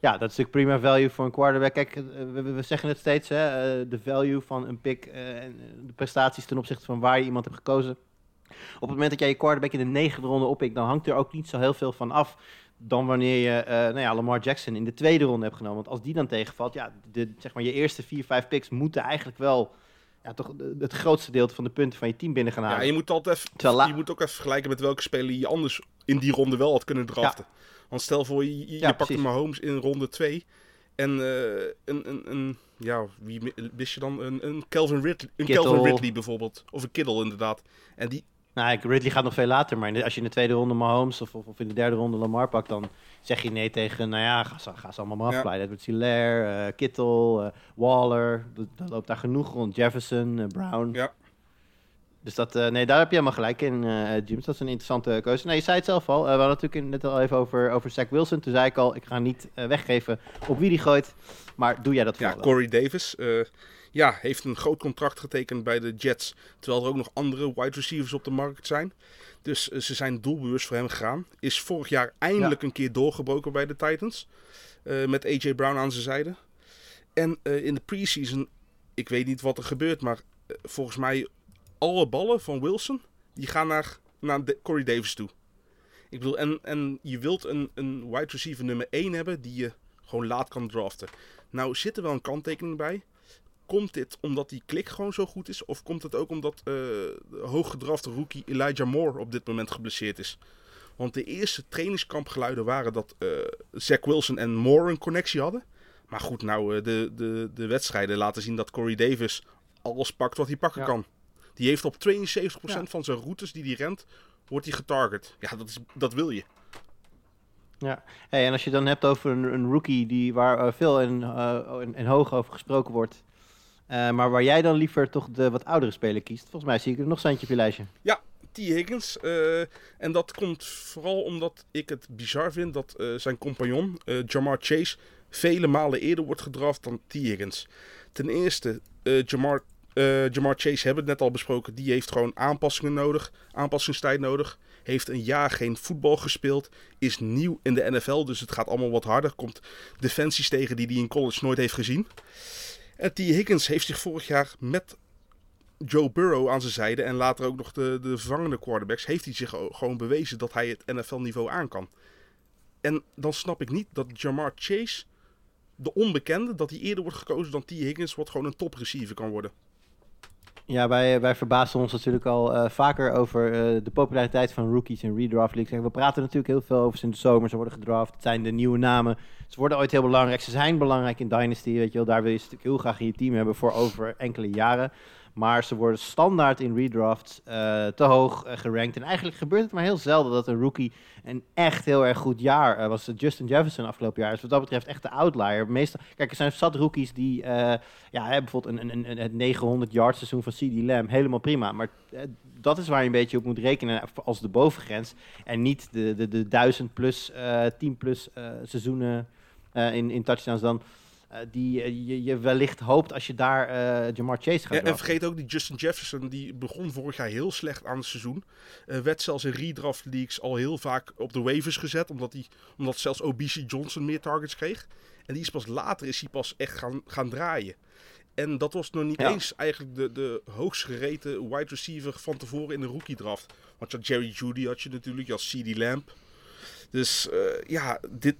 Ja. dat is natuurlijk prima value voor een quarterback. Kijk, eh, we, zeggen het steeds, hè, eh, de value van een pick en de prestaties ten opzichte van waar je iemand hebt gekozen. Op het moment dat jij je quarterback in de negende ronde oppikt, dan hangt er ook niet zo heel veel van af dan wanneer je eh, nou ja, Lamar Jackson in de tweede ronde hebt genomen. Want als die dan tegenvalt, ja, de, zeg maar, je eerste vier, vijf picks moeten eigenlijk wel ja, toch het grootste deel van de punten van je team binnen gaan halen. Ja, je moet, altijd even, je moet ook even vergelijken met welke speler je anders in die ronde wel had kunnen draften. Want stel voor, je, je, je Ja, pakt. Mahomes in ronde 2. En eh, een, een, een, ja, wie mi- wist je dan? Een, een Calvin Ridley, een. Calvin Ridley bijvoorbeeld. Of een Kittle inderdaad. En die, Nou, Ridley gaat nog veel later, maar als je in de tweede ronde Mahomes of, of, in de derde ronde Lamar pakt, dan zeg je nee tegen, nou ja, ga, ze- ga ze allemaal maar Ja. afglijden. Edward Hilaire, eh, Kittle, eh, Waller, dat, loopt daar genoeg rond. Jefferson, eh, Brown. Ja. Dus dat, nee, daar heb je helemaal gelijk in, James. Dat is een interessante keuze. Nee, je zei het zelf al. We hadden natuurlijk net al even over, over Zach Wilson. Toen zei ik al, ik ga niet weggeven op wie die gooit. Maar doe jij dat ja, vooral wel? Corey Davis, ja, heeft een groot contract getekend bij de Jets. Terwijl er ook nog andere wide receivers op de markt zijn. Dus eh, ze zijn doelbewust voor hem gegaan. Is vorig jaar eindelijk een keer doorgebroken bij de Titans. eh, met AJ Brown aan zijn zijde. En eh, in de preseason, ik weet niet wat er gebeurt, maar volgens mij alle ballen van Wilson, die gaan naar, naar de- Corey Davis toe. Ik bedoel, en, en je wilt een, een wide receiver nummer 1 hebben die je gewoon laat kan draften. Nou zit er wel een kanttekening bij. Komt dit omdat die klik gewoon zo goed is? Of komt het ook omdat de hooggedrafte rookie Elijah Moore op dit moment geblesseerd is? Want de eerste trainingskampgeluiden waren dat eh Zach Wilson en Moore een connectie hadden. Maar goed, nou, eh, de, de, de wedstrijden laten zien dat Corey Davis alles pakt wat hij pakken Ja. kan. Die heeft op 72% Ja. van zijn routes die hij rent, wordt hij getarget. Ja, dat, is, dat wil je. Ja, hey, en als je dan hebt over een, een rookie die, waar veel en, en, en hoog over gesproken wordt, eh, maar waar jij dan liever toch de wat oudere speler kiest, volgens mij zie ik er nog centje op je lijstje. T. Higgins. eh, en dat komt vooral omdat ik het bizar vind dat eh, zijn compagnon, Jamar Chase, vele malen eerder wordt gedraft dan T. Higgins. Ten eerste, Jamar, Jamar Chase hebben we net al besproken. Die heeft gewoon aanpassingen nodig, aanpassingstijd nodig. Heeft een jaar geen voetbal gespeeld. Is nieuw in de NFL, dus het gaat allemaal wat harder. Komt defensies tegen die hij in college nooit heeft gezien. En T. Higgins heeft zich vorig jaar met Joe Burrow aan zijn zijde en later ook nog de, de vervangende quarterbacks, heeft hij zich gewoon bewezen dat hij het NFL-niveau aan kan. En dan snap ik niet dat Jamar Chase, de onbekende, dat hij eerder wordt gekozen dan T. Higgins, wat gewoon een top receiver kan worden. Ja, wij, wij verbaasden ons natuurlijk al eh, vaker over eh, de populariteit van rookies in redraft leagues. En we praten natuurlijk heel veel over ze in de zomer. Ze worden gedraft, het zijn de nieuwe namen. Ze worden ooit heel belangrijk. Ze zijn belangrijk in Dynasty, weet je wel. Daar wil je ze natuurlijk heel graag in je team hebben voor over enkele jaren. Maar ze worden standaard in redrafts eh, te hoog eh, gerankt. En eigenlijk gebeurt het maar heel zelden dat een rookie een echt heel erg goed jaar eh, was. Justin Jefferson afgelopen jaar is wat dat betreft echt de outlier. Meestal, kijk, er zijn zat rookies die, ja, bijvoorbeeld een, een, een, het 900 yard seizoen van CD Lamb, helemaal prima. Maar dat is waar je een beetje op moet rekenen als de bovengrens. En niet de, de, de 1000 plus, eh 10 plus seizoenen in, in touchdowns dan. Eh, die eh, je, je wellicht hoopt als je daar eh, Jamar Chase gaat Ja, en vergeet ook die Justin Jefferson, die begon vorig jaar heel slecht aan het seizoen. Eh, werd zelfs in redraft leagues al heel vaak op de waivers gezet, omdat, hij, omdat zelfs OBC Johnson meer targets kreeg. En die is pas later is hij pas echt gaan, gaan draaien. En dat was nog niet Ja. eens eigenlijk de, de hoogst gereten wide receiver van tevoren in de rookie draft. Want je had Jerry Judy had je natuurlijk, je had CD Lamb. Dus ja, dit,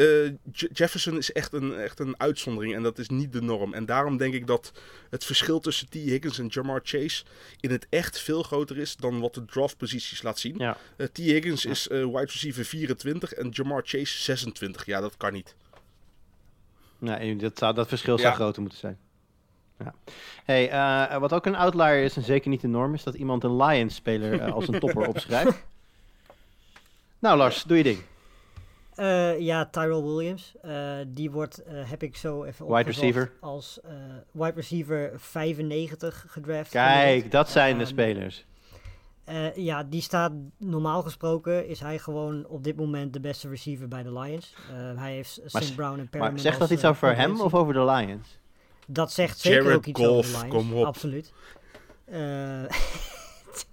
eh, Je- Jefferson is echt een, echt een uitzondering en dat is niet de norm. En daarom denk ik dat het verschil tussen T. Higgins en Jamar Chase in het echt veel groter is dan wat de draftposities laat zien. Ja. Eh, T. Higgins is eh, wide receiver 24 en Jamar Chase 26. Ja, dat kan niet. Nee, dat, zou, dat verschil zou Ja. groter moeten zijn. Ja. Hey, wat ook een outlier is en zeker niet de norm, is dat iemand een Lions-speler als een topper opschrijft. Nou, Lars, doe je ding. Eh, ja, Tyrell Williams. Eh, die wordt, eh, heb ik zo even Wide opgezocht, receiver. als eh, wide receiver 95 gedraft. Kijk, dat zijn de Ehm, spelers. Eh, ja, die staat normaal gesproken is hij gewoon op dit moment de beste receiver bij de Lions. Eh, hij heeft St. Brown en Perriman Maar zegt dat iets over hem of over de Lions? Dat zegt zeker ook iets over de Lions. kom op. Absoluut.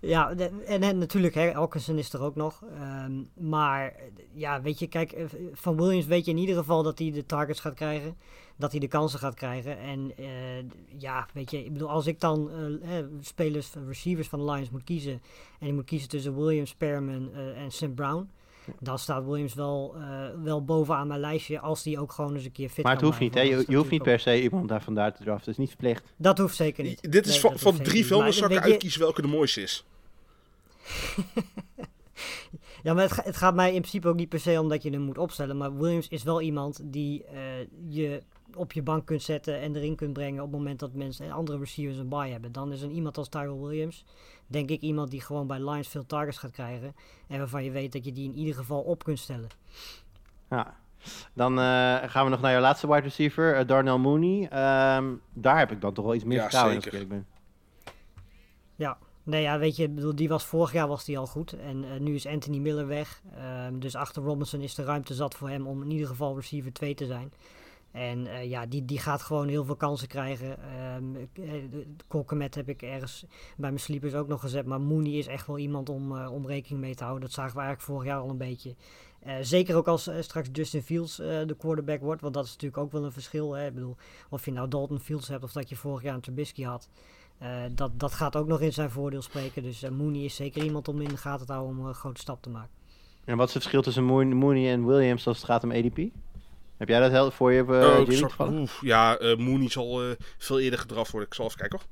Ja, en, natuurlijk, hè, Elkinson is er ook nog. Ehm, maar ja, weet je, kijk, eh, van Williams weet je in ieder geval dat hij de targets gaat krijgen. Dat hij de kansen gaat krijgen. En eh, ja, weet je, ik bedoel, als ik dan eh, spelers, receivers van de Lions moet kiezen. En ik moet kiezen tussen Williams, Perriman eh, en St. Brown. Dan staat Williams wel, eh, wel bovenaan mijn lijstje als die ook gewoon eens een keer fit Maar het hoeft niet, hè? Je, hoeft niet per se iemand daar vandaar te draften. Dat is niet verplicht. Dat hoeft zeker niet. Dit is Nee, van, van drie vuilniszakken uitkiezen welke de mooiste is. Ja, maar het, ga- het gaat mij in principe ook niet per se om dat je hem moet opstellen. Maar Williams is wel iemand die eh, je op je bank kunt zetten en erin kunt brengen op het moment dat mensen andere receivers een bye hebben. Dan is een iemand als Tyrell Williams, denk ik, iemand die gewoon bij Lions veel targets gaat krijgen. En waarvan je weet dat je die in ieder geval op kunt stellen. Ja. Dan eh, gaan we nog naar jouw laatste wide receiver, eh, Darnell Mooney. Ehm, daar heb ik dan toch wel iets meer Ja, vertrouwen in als ik ben. Ja, nee, ja, weet je, ik bedoel, die was vorig jaar was die al goed. En eh, nu is Anthony Miller weg. Ehm, dus achter Robinson is de ruimte zat voor hem om in ieder geval receiver 2 te zijn. En eh, ja, die, die gaat gewoon heel veel kansen krijgen. Eh, Kolkemet heb ik ergens bij mijn sleepers ook nog gezet. Maar Mooney is echt wel iemand om, eh, om rekening mee te houden. Dat zagen we eigenlijk vorig jaar al een beetje. Zeker ook als straks Justin Fields de quarterback wordt. Want dat is natuurlijk ook wel een verschil. Hè? Ik bedoel, of je nou Dalton Fields hebt of dat je vorig jaar een Trubisky had. Dat, dat gaat ook nog in zijn voordeel spreken. Dus Mooney is zeker iemand om in de gaten te houden om een grote stap te maken. En wat is het verschil tussen Moon- Mooney en Williams als het gaat om ADP? Heb jij dat heel voor je, uh, Oh, ik Jimmy, zag- toevallig? oef, ja, eh, Mooney zal eh, veel eerder gedraft worden. Ik zal even kijken hoor.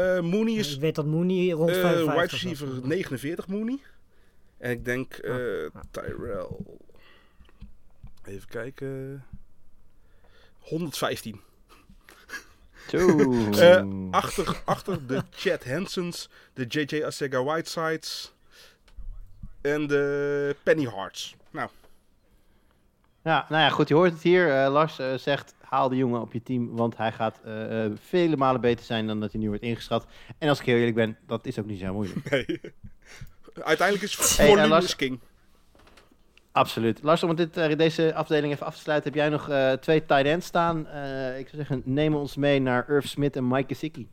Eh, Mooney is ik weet dat Mooney rond Eh, 55 wide receiver 49 Mooney. En ik denk eh Ah, Tyrell. Even kijken. 115. Zo. Eh, achter, achter de Chad Hansons, de JJ Asega Whitesides en de Penny Hearts. Nou, Ja, nou ja, goed, je hoort het hier. Eh, Lars eh, zegt, haal de jongen op je team, want hij gaat eh, vele malen beter zijn dan dat hij nu wordt ingeschat. En als ik heel eerlijk ben, dat is ook niet zo moeilijk. Nee. Uiteindelijk is volume Lars- is king. Absoluut. Lars, om dit, deze afdeling even af te sluiten, heb jij nog twee tight ends staan. Ik zou zeggen, neem ons mee naar Irv Smith en Mike Gesicki.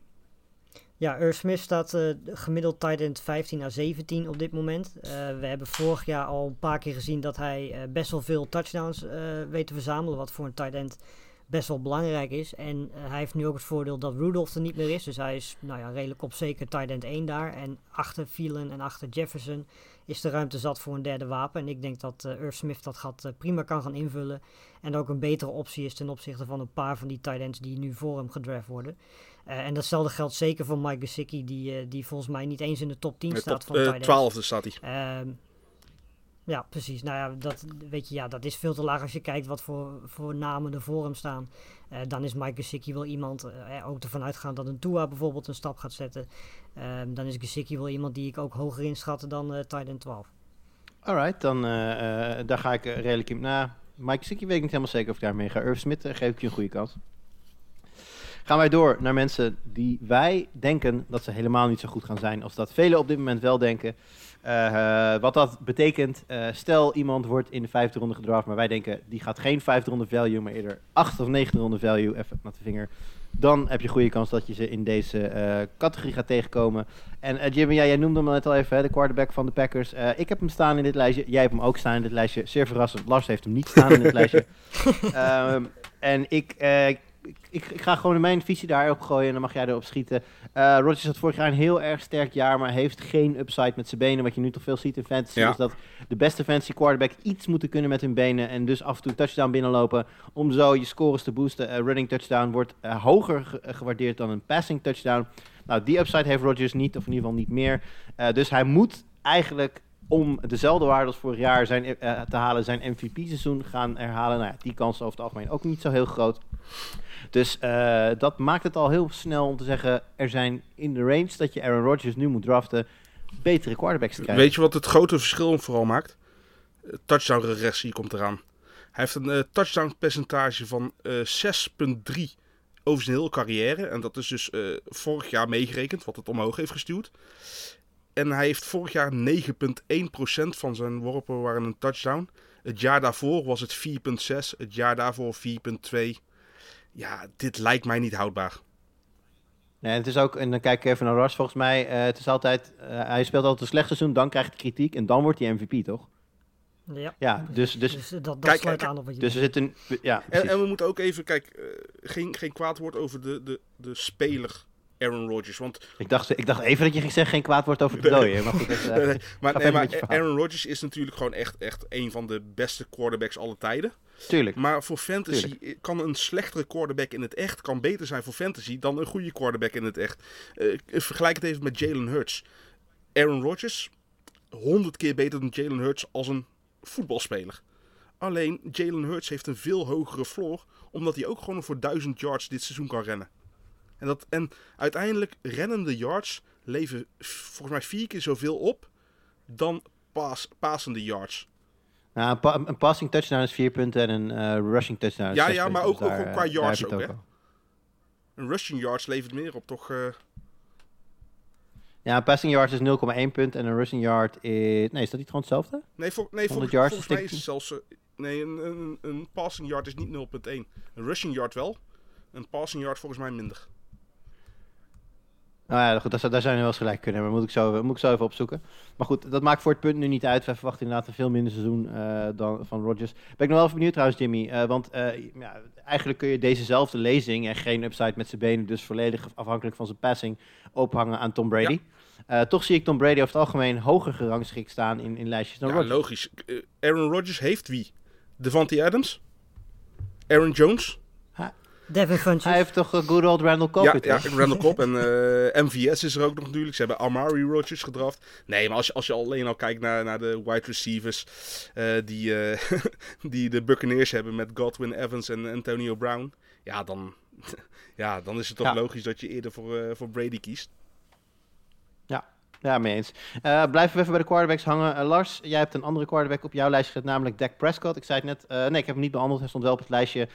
Ja, Irv Smith staat eh, gemiddeld tight end 15 à 17 op dit moment. Eh, we hebben vorig jaar al een paar keer gezien dat hij eh, best wel veel touchdowns weet te verzamelen. Wat voor een tight end best wel belangrijk is. En hij heeft nu ook het voordeel dat Rudolph er niet meer is. Dus hij is nou ja, redelijk op zeker tight end 1 daar. En achter Thielen en achter Jefferson is de ruimte zat voor een derde wapen. En ik denk dat Irv Smith dat gat prima kan gaan invullen. En ook een betere optie is ten opzichte van een paar van die tight ends die nu voor hem gedraft worden. Eh, en datzelfde geldt zeker voor Mike Gesicki, die, eh, die volgens mij niet eens in de top 10 Top staat van eh, tight ends. 12 staat hij. Ehm, ja, precies. Nou ja dat, weet je, ja, dat is veel te laag als je kijkt wat voor, voor namen er voor hem staan. Eh, dan is Mike Gesicki wel iemand, eh, ook ervan uitgaan dat een Tua bijvoorbeeld een stap gaat zetten. Ehm, dan is Gesicki wel iemand die ik ook hoger inschat dan eh tight end 12. Alright, dan eh, eh, daar ga ik eh, redelijk in. Nou, Mike Gesicki weet ik niet helemaal zeker of ik daarmee ga. Irv Smith eh, geef ik je een goede kans. Gaan wij door naar mensen die wij denken dat ze helemaal niet zo goed gaan zijn. Als dat velen op dit moment wel denken. Eh, eh, wat dat betekent, eh, stel iemand wordt in de vijfde ronde gedraft, maar wij denken die gaat geen vijfde ronde value, maar eerder achtste of negende ronde value, even met de vinger. Dan heb je goede kans dat je ze in deze categorie gaat tegenkomen. En Jimmy, ja, jij noemde hem net al even, hè, de quarterback van de Packers. Ik heb hem staan in dit lijstje. Jij hebt hem ook staan in dit lijstje. Zeer verrassend. Lars heeft hem niet staan in dit lijstje. Ehm, en ik, ik, ik, ga gewoon mijn visie daarop gooien en dan mag jij erop schieten. Eh Rodgers had vorig jaar een heel erg sterk jaar, maar heeft geen upside met zijn benen. Wat je nu toch veel ziet in fantasy Ja. is dat de beste fantasy quarterback iets moeten kunnen met hun benen. En dus af en toe touchdown binnenlopen om zo je scores te boosten. Eh, running touchdown wordt eh, hoger ge- gewaardeerd dan een passing touchdown. Nou, die upside heeft Rodgers niet, of in ieder geval niet meer. Dus hij moet eigenlijk om dezelfde waarde als vorig jaar zijn, eh, te halen, zijn MVP-seizoen gaan herhalen. Nou ja, die kans over het algemeen ook niet zo heel groot. Dus eh, dat maakt het al heel snel om te zeggen, er zijn in de range dat je Aaron Rodgers nu moet draften, betere quarterbacks te krijgen. Weet je wat het grote verschil vooral maakt? Eh, Touchdown regressie komt eraan. Hij heeft een eh, touchdown percentage van eh 6,3 over zijn hele carrière. En dat is dus eh, vorig jaar meegerekend, wat het omhoog heeft gestuurd. En hij heeft vorig jaar 9,1% van zijn worpen waren een touchdown. Het jaar daarvoor was het 4,6. Het jaar daarvoor 4,2. Ja, dit lijkt mij niet houdbaar. Nee, het is ook, en dan kijk ik even naar Rush, volgens mij, eh, het is altijd, eh, hij speelt altijd een slecht seizoen, dan krijgt hij kritiek en dan wordt hij MVP, toch? Ja, Ja, dus, dus, dus eh, dat, dat Kijk, sluit kijk, aan op wat je dus we zegt. zitten, ja, En, precies. en we moeten ook even, kijk, geen, geen kwaad woord over de, de, de speler Aaron Rodgers. Want Ik dacht, ik dacht even dat je ging zeggen geen kwaad woord over de dooien, maar goed. Dat, eh, Nee, nee, maar, nee, verder maar je verhaal. Aaron Rodgers is natuurlijk gewoon echt, echt een van de beste quarterbacks aller tijden. tuurlijk. Maar voor fantasy kan een slechtere quarterback in het echt kan beter zijn voor fantasy dan een goede quarterback in het echt. Eh, vergelijk het even met Jalen Hurts. Aaron Rodgers, honderd keer beter dan Jalen Hurts als een voetbalspeler. Alleen Jalen Hurts heeft een veel hogere floor, omdat hij ook gewoon voor 1000 yards dit seizoen kan rennen. En, dat, en uiteindelijk rennende yards leveren volgens mij vier keer zoveel op dan paas, passende yards. Nou, een, pa- een passing touchdown is vier punten en een eh, rushing touchdown is Ja, ja, maar punten. ook- ook daar, qua eh, yards ook, hè? Een rushing yards levert meer op, toch? eh, Ja, een passing yard is 0,1 punt en een rushing yard is... Nee, is dat niet gewoon hetzelfde? Nee, voor, nee 100 vol- yards volgens mij is het zelfs... nee, een, een, een passing yard is niet 0,1. Een rushing yard wel. Een passing yard volgens mij minder. Nou ja, goed, daar, zou- daar zijn we wel eens gelijk kunnen hebben. Moet ik, zo, moet ik zo even opzoeken. Maar goed, dat maakt voor het punt nu niet uit. We verwachten inderdaad een veel minder seizoen eh, dan van Rodgers. Ben ik nog wel even benieuwd trouwens, Jimmy. eh, want eh, ja, eigenlijk kun je dezezelfde lezing en geen upside met zijn benen, dus volledig afhankelijk van zijn passing, ophangen aan Tom Brady. Toch zie ik Tom Brady over het algemeen hoger gerangschikt staan in, in lijstjes dan Ja, Rodgers. logisch. Aaron Rodgers heeft wie? Devante Adams? Aaron Jones? Devin Funches. Hij heeft toch een good old Randall Cobb Ja? Randall Cobb en eh, MVS is er ook nog natuurlijk. Ze hebben Amari Rodgers gedraft. Nee, maar als je, als je alleen al kijkt naar, naar de wide receivers eh, die, eh, die de Buccaneers hebben met Godwin Evans en Antonio Brown. Ja, dan, ja, dan is het toch Ja. logisch dat je eerder voor, eh, voor Brady kiest. Ja, mee eens. Eh, blijven we even bij de quarterbacks hangen. Eh, Lars, jij hebt een andere quarterback op jouw lijstje gezet, namelijk Dak Prescott. Ik zei het net, eh, nee, ik heb hem niet behandeld. Hij stond wel op het lijstje.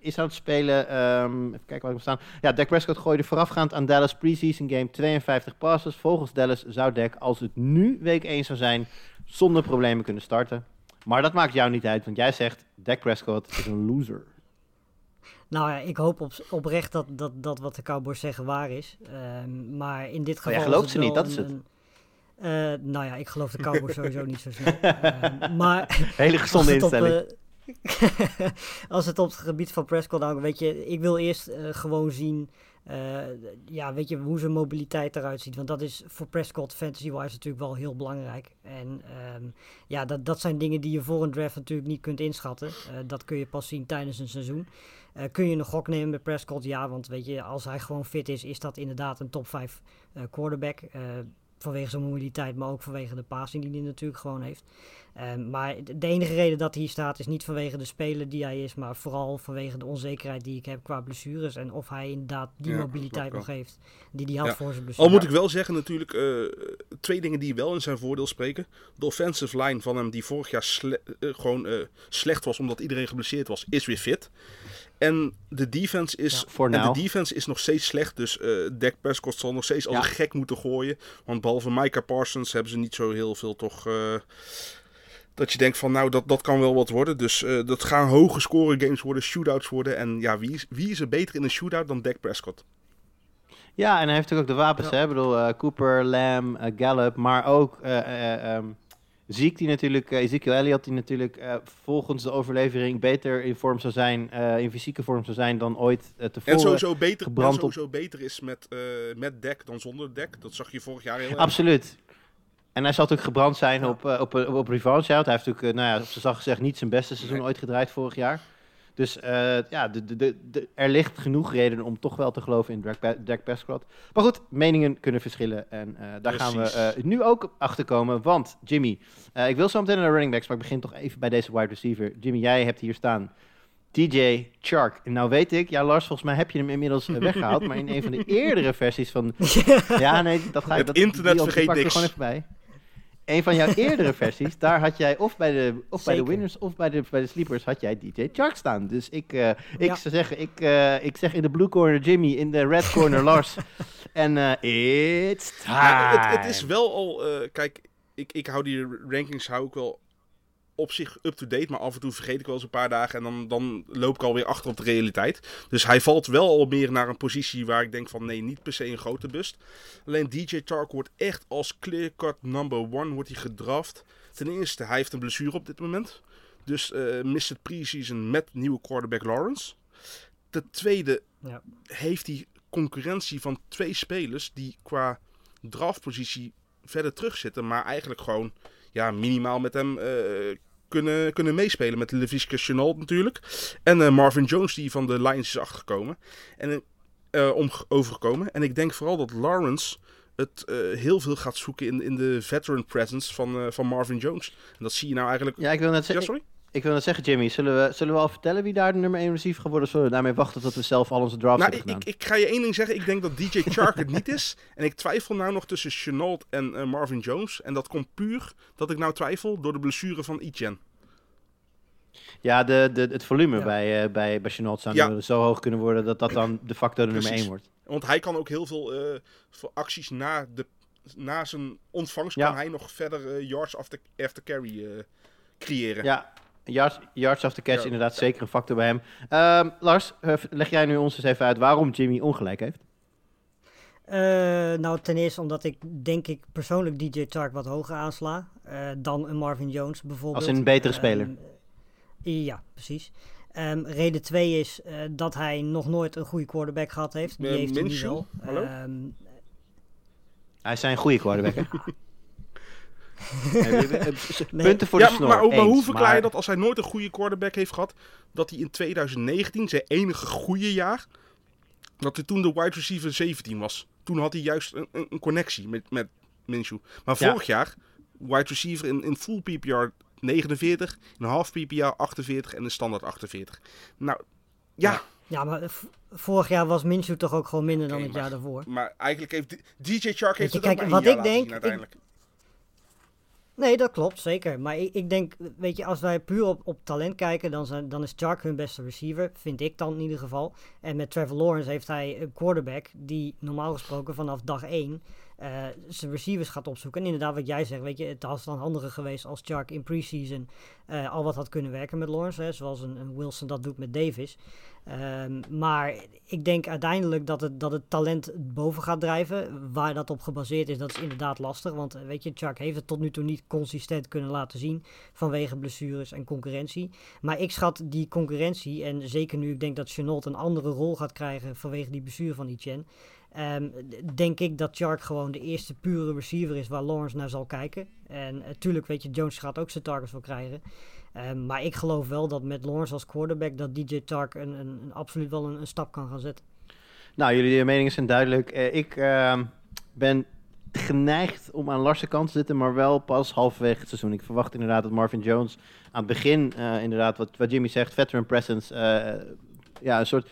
Is aan het spelen. ehm, even kijken waar ik hem staan. Ja, Dak Prescott gooide voorafgaand aan Dallas preseason game 52 passes. Volgens Dallas zou Dak, als het nu week 1 zou zijn, zonder problemen kunnen starten. Maar dat maakt jou niet uit, want jij zegt Dak Prescott is een loser. Nou ja, ik hoop op, oprecht dat, dat, dat wat de Cowboys zeggen waar is. Ehm, maar in dit Maar geval. jij is gelooft ze niet, dat is het. een- eh, nou ja, ik geloof de Cowboys sowieso niet zo snel. Ehm, maar Hele gezonde op, instelling. eh, als het op het gebied van Prescott nou, weet je, ik wil eerst eh, gewoon zien, ja, weet je, hoe zijn mobiliteit eruit ziet. Want dat is voor Prescott fantasy-wise natuurlijk wel heel belangrijk. En ehm, ja, dat, dat zijn dingen die je voor een draft natuurlijk niet kunt inschatten. Dat kun je pas zien tijdens een seizoen. Eh, kun je een gok nemen met Prescott? Ja, want weet je, als hij gewoon fit is, is dat inderdaad een top 5 eh, quarterback. Eh, vanwege zijn mobiliteit, maar ook vanwege de passing die hij natuurlijk gewoon heeft. Ehm, maar de enige reden dat hij hier staat is niet vanwege de speler die hij is, maar vooral vanwege de onzekerheid die ik heb qua blessures. En of hij inderdaad die Ja, mobiliteit nog heeft die hij had Ja. voor zijn blessure. Al moet ik wel zeggen natuurlijk, twee dingen die wel in zijn voordeel spreken. De offensive line van hem die vorig jaar sle- gewoon slecht was omdat iedereen geblesseerd was, is weer fit. En de defense is, Ja, voor en de defense is nog steeds slecht. Dus eh Dak Prescott zal nog steeds als Ja. een gek moeten gooien. Want behalve Micah Parsons hebben ze niet zo heel veel toch... eh, dat je denkt van nou, dat, dat kan wel wat worden. Dus eh, dat gaan hoge score games worden, shootouts worden. En ja, wie is, wie is er beter in een shootout dan Dak Prescott? Ja, en hij heeft natuurlijk ook de wapens, hè? Ik bedoel, Cooper, Lamb, Gallup, maar ook eh Zeke die natuurlijk, eh, Ezekiel Elliott die natuurlijk eh, volgens de overlevering beter in vorm zou zijn, eh, in fysieke vorm zou zijn dan ooit tevoren. En sowieso beter, en op- beter is met, met dek dan zonder dek. Dat zag je vorig jaar heel erg. Absoluut. En hij zal natuurlijk gebrand zijn op, op, op, Hij heeft natuurlijk, nou ja, op zijn zacht gezegd, niet zijn beste seizoen Nee. ooit gedraaid vorig jaar. Dus eh, ja, de, de, de, er ligt genoeg reden om toch wel te geloven in Dak, Pe- Dak Prescott. Maar goed, meningen kunnen verschillen. En eh, daar gaan we eh, nu ook achter komen. Want, Jimmy, ik wil zo meteen naar de running backs, maar ik begin toch even bij deze wide receiver. Jimmy, jij hebt hier staan DJ Chark. En nou weet ik, ja Lars, volgens mij heb je hem inmiddels eh, weggehaald. maar in een van de eerdere versies van... Ja, nee, dat ga ik... Het dat, internet vergeet er niks. gewoon even bij. Een van jouw eerdere versies, daar had jij of bij de, of bij de winners of bij de, bij de sleepers had jij DJ Chark staan. Dus ik, eh, ik Ja. zou zeggen, ik, eh, ik zeg in de blue corner Jimmy, in de red corner Lars. en eh it's time. Ja, het, het is wel al, eh, kijk, ik, ik hou die rankings hou ik wel op zich up-to-date, maar af en toe vergeet ik wel eens een paar dagen en dan, dan loop ik alweer achter op de realiteit. Dus hij valt wel al meer naar een positie waar ik denk van nee, niet per se een grote bust. Alleen DJ Chark wordt echt als clear-cut number one wordt hij gedraft. Ten eerste, hij heeft een blessure op dit moment. Dus eh mist het preseason met nieuwe quarterback Lawrence. Ten tweede Ja. heeft hij concurrentie van twee spelers die qua draftpositie verder terugzitten, maar eigenlijk gewoon ja, minimaal met hem eh, kunnen, kunnen meespelen. Met Levisca Chenault natuurlijk. En eh, Marvin Jones die van de Lions is achtergekomen. En eh, om, overgekomen. En ik denk vooral dat Lawrence het eh, heel veel gaat zoeken in, in de veteran presence van, eh, van Marvin Jones. En dat zie je nou eigenlijk... Ja, ik wil net Ja, zeggen, sorry? ik wil net zeggen Jimmy, zullen we, zullen we al vertellen wie daar de nummer 1 receiver gaat worden? Of zullen we daarmee wachten tot we zelf al onze drafts Nou, hebben ik, gedaan? ik, ik ga je één ding zeggen. Ik denk dat DJ Chark het niet is. En ik twijfel nou nog tussen Chenault en eh, Marvin Jones. En dat komt puur dat ik nou twijfel door de blessure van Etienne. Ja, de, de, het volume Ja. bij, eh bij, bij Chenault zou Ja. zo hoog kunnen worden dat dat dan de factor de nummer Precies. 1 wordt. Want hij kan ook heel veel eh, voor acties na, de, na zijn ontvangst... Ja. kan hij nog verder yards after, after carry eh, creëren. Ja, yards, yards after catch Ja. inderdaad zeker een factor bij hem. Ehm, Lars, eh, leg jij nu ons eens even uit waarom Jimmy ongelijk heeft? Eh, nou, ten eerste omdat ik denk ik persoonlijk DJ Chark wat hoger aansla eh, dan een Marvin Jones bijvoorbeeld. Als een betere Ehm, speler. ja, precies. Ehm, reden twee is eh, dat hij nog nooit een goede quarterback gehad heeft. Die heeft hij nu Minshew? wel. Hallo? Ehm, Hij is een goede quarterback, hè? Nee. Punten voor ja, de snor. maar, maar hoe eens, verklaar je maar- dat als hij nooit een goede quarterback heeft gehad... dat hij in 2019, zijn enige goede jaar... dat hij toen de wide receiver 17 was. Toen had hij juist een, een, een connectie met, met Minshew. Maar Ja. vorig jaar, wide receiver in, in full PPR 49... in half PPR 48 en in standaard 48. Nou, ja... Ja, maar vorig jaar was Minshew toch ook gewoon minder dan het maar- jaar daarvoor. Maar eigenlijk heeft DJ Shark heeft je, het ook kijk, maar wat ik denk, zien ik- uiteindelijk. Nee, dat klopt, zeker. Maar ik, ik denk, weet je, als wij puur op, op talent kijken, dan, dan is Chark hun beste receiver. Vind ik dan in ieder geval. En met Trevor Lawrence heeft hij een quarterback die normaal gesproken vanaf dag 1 eh, zijn receivers gaat opzoeken. En inderdaad, wat jij zegt, weet je, het was dan handiger geweest als Chark in preseason eh, al wat had kunnen werken met Lawrence. Hè, zoals een, een Wilson dat doet met Davis. Ehm, maar ik denk uiteindelijk dat het, dat het talent boven gaat drijven. Waar dat op gebaseerd is, dat is inderdaad lastig. Want eh, weet je, Chuck heeft het tot nu toe niet consistent kunnen laten zien. Vanwege blessures en concurrentie. Maar ik schat die concurrentie, en zeker nu ik denk dat Chenault een andere rol gaat krijgen vanwege die blessure van Etienne. Ehm, denk ik dat Chark gewoon de eerste pure receiver is waar Lawrence naar zal kijken. En natuurlijk, weet je, Jones gaat ook zijn targets wel krijgen. Ehm, maar ik geloof wel dat met Lawrence als quarterback dat DJ Tark een, een, absoluut wel een, stap kan gaan zetten. Nou, jullie meningen zijn duidelijk. Eh, ik ehm, ben geneigd om aan Lars' kant te zitten, maar wel pas halverwege het seizoen. Ik verwacht inderdaad dat Marvin Jones aan het begin, eh, inderdaad, wat, wat Jimmy zegt, veteran presence, eh, ja, een soort,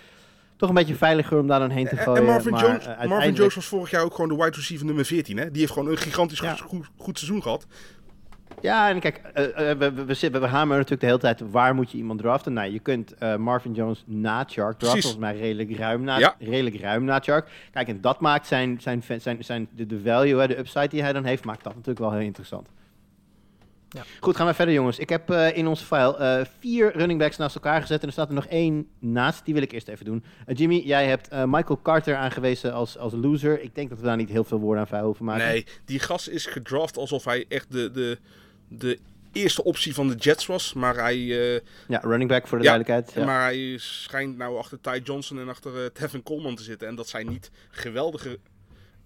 toch een beetje veiliger om daar dan heen te gooien. En Marvin, maar, Jones, eh, Marvin Jones was vorig jaar ook gewoon de wide receiver nummer 14. Hè? Die heeft gewoon een gigantisch Ja. goed, goed seizoen gehad. Ja, en kijk, eh, eh, we, we, we, zitten- we hameren natuurlijk de hele tijd, waar moet je iemand draften? Nou, je kunt Marvin Jones na Chark draften, volgens mij redelijk ruim na, Ja. redelijk ruim na Chark. Kijk, en dat maakt zijn, zijn, zijn, zijn, de, de value, hè, de upside die hij dan heeft, maakt dat natuurlijk wel heel interessant. Ja. Goed, gaan we verder jongens. Ik heb eh, in ons file eh, vier running backs naast elkaar gezet en er staat er nog één naast. Die wil ik eerst even doen. Eh, Jimmy, jij hebt eh, Michael Carter aangewezen als, als loser. Ik denk dat we daar niet heel veel woorden aan vuil hoeven maken. Nee, die gast is gedraft alsof hij echt de, de, de eerste optie van de Jets was. Maar hij, eh, Ja, running back voor de Ja, duidelijkheid. Ja. maar hij schijnt nou achter Ty Johnson en achter Tevin Coleman te zitten. En dat zijn niet geweldige,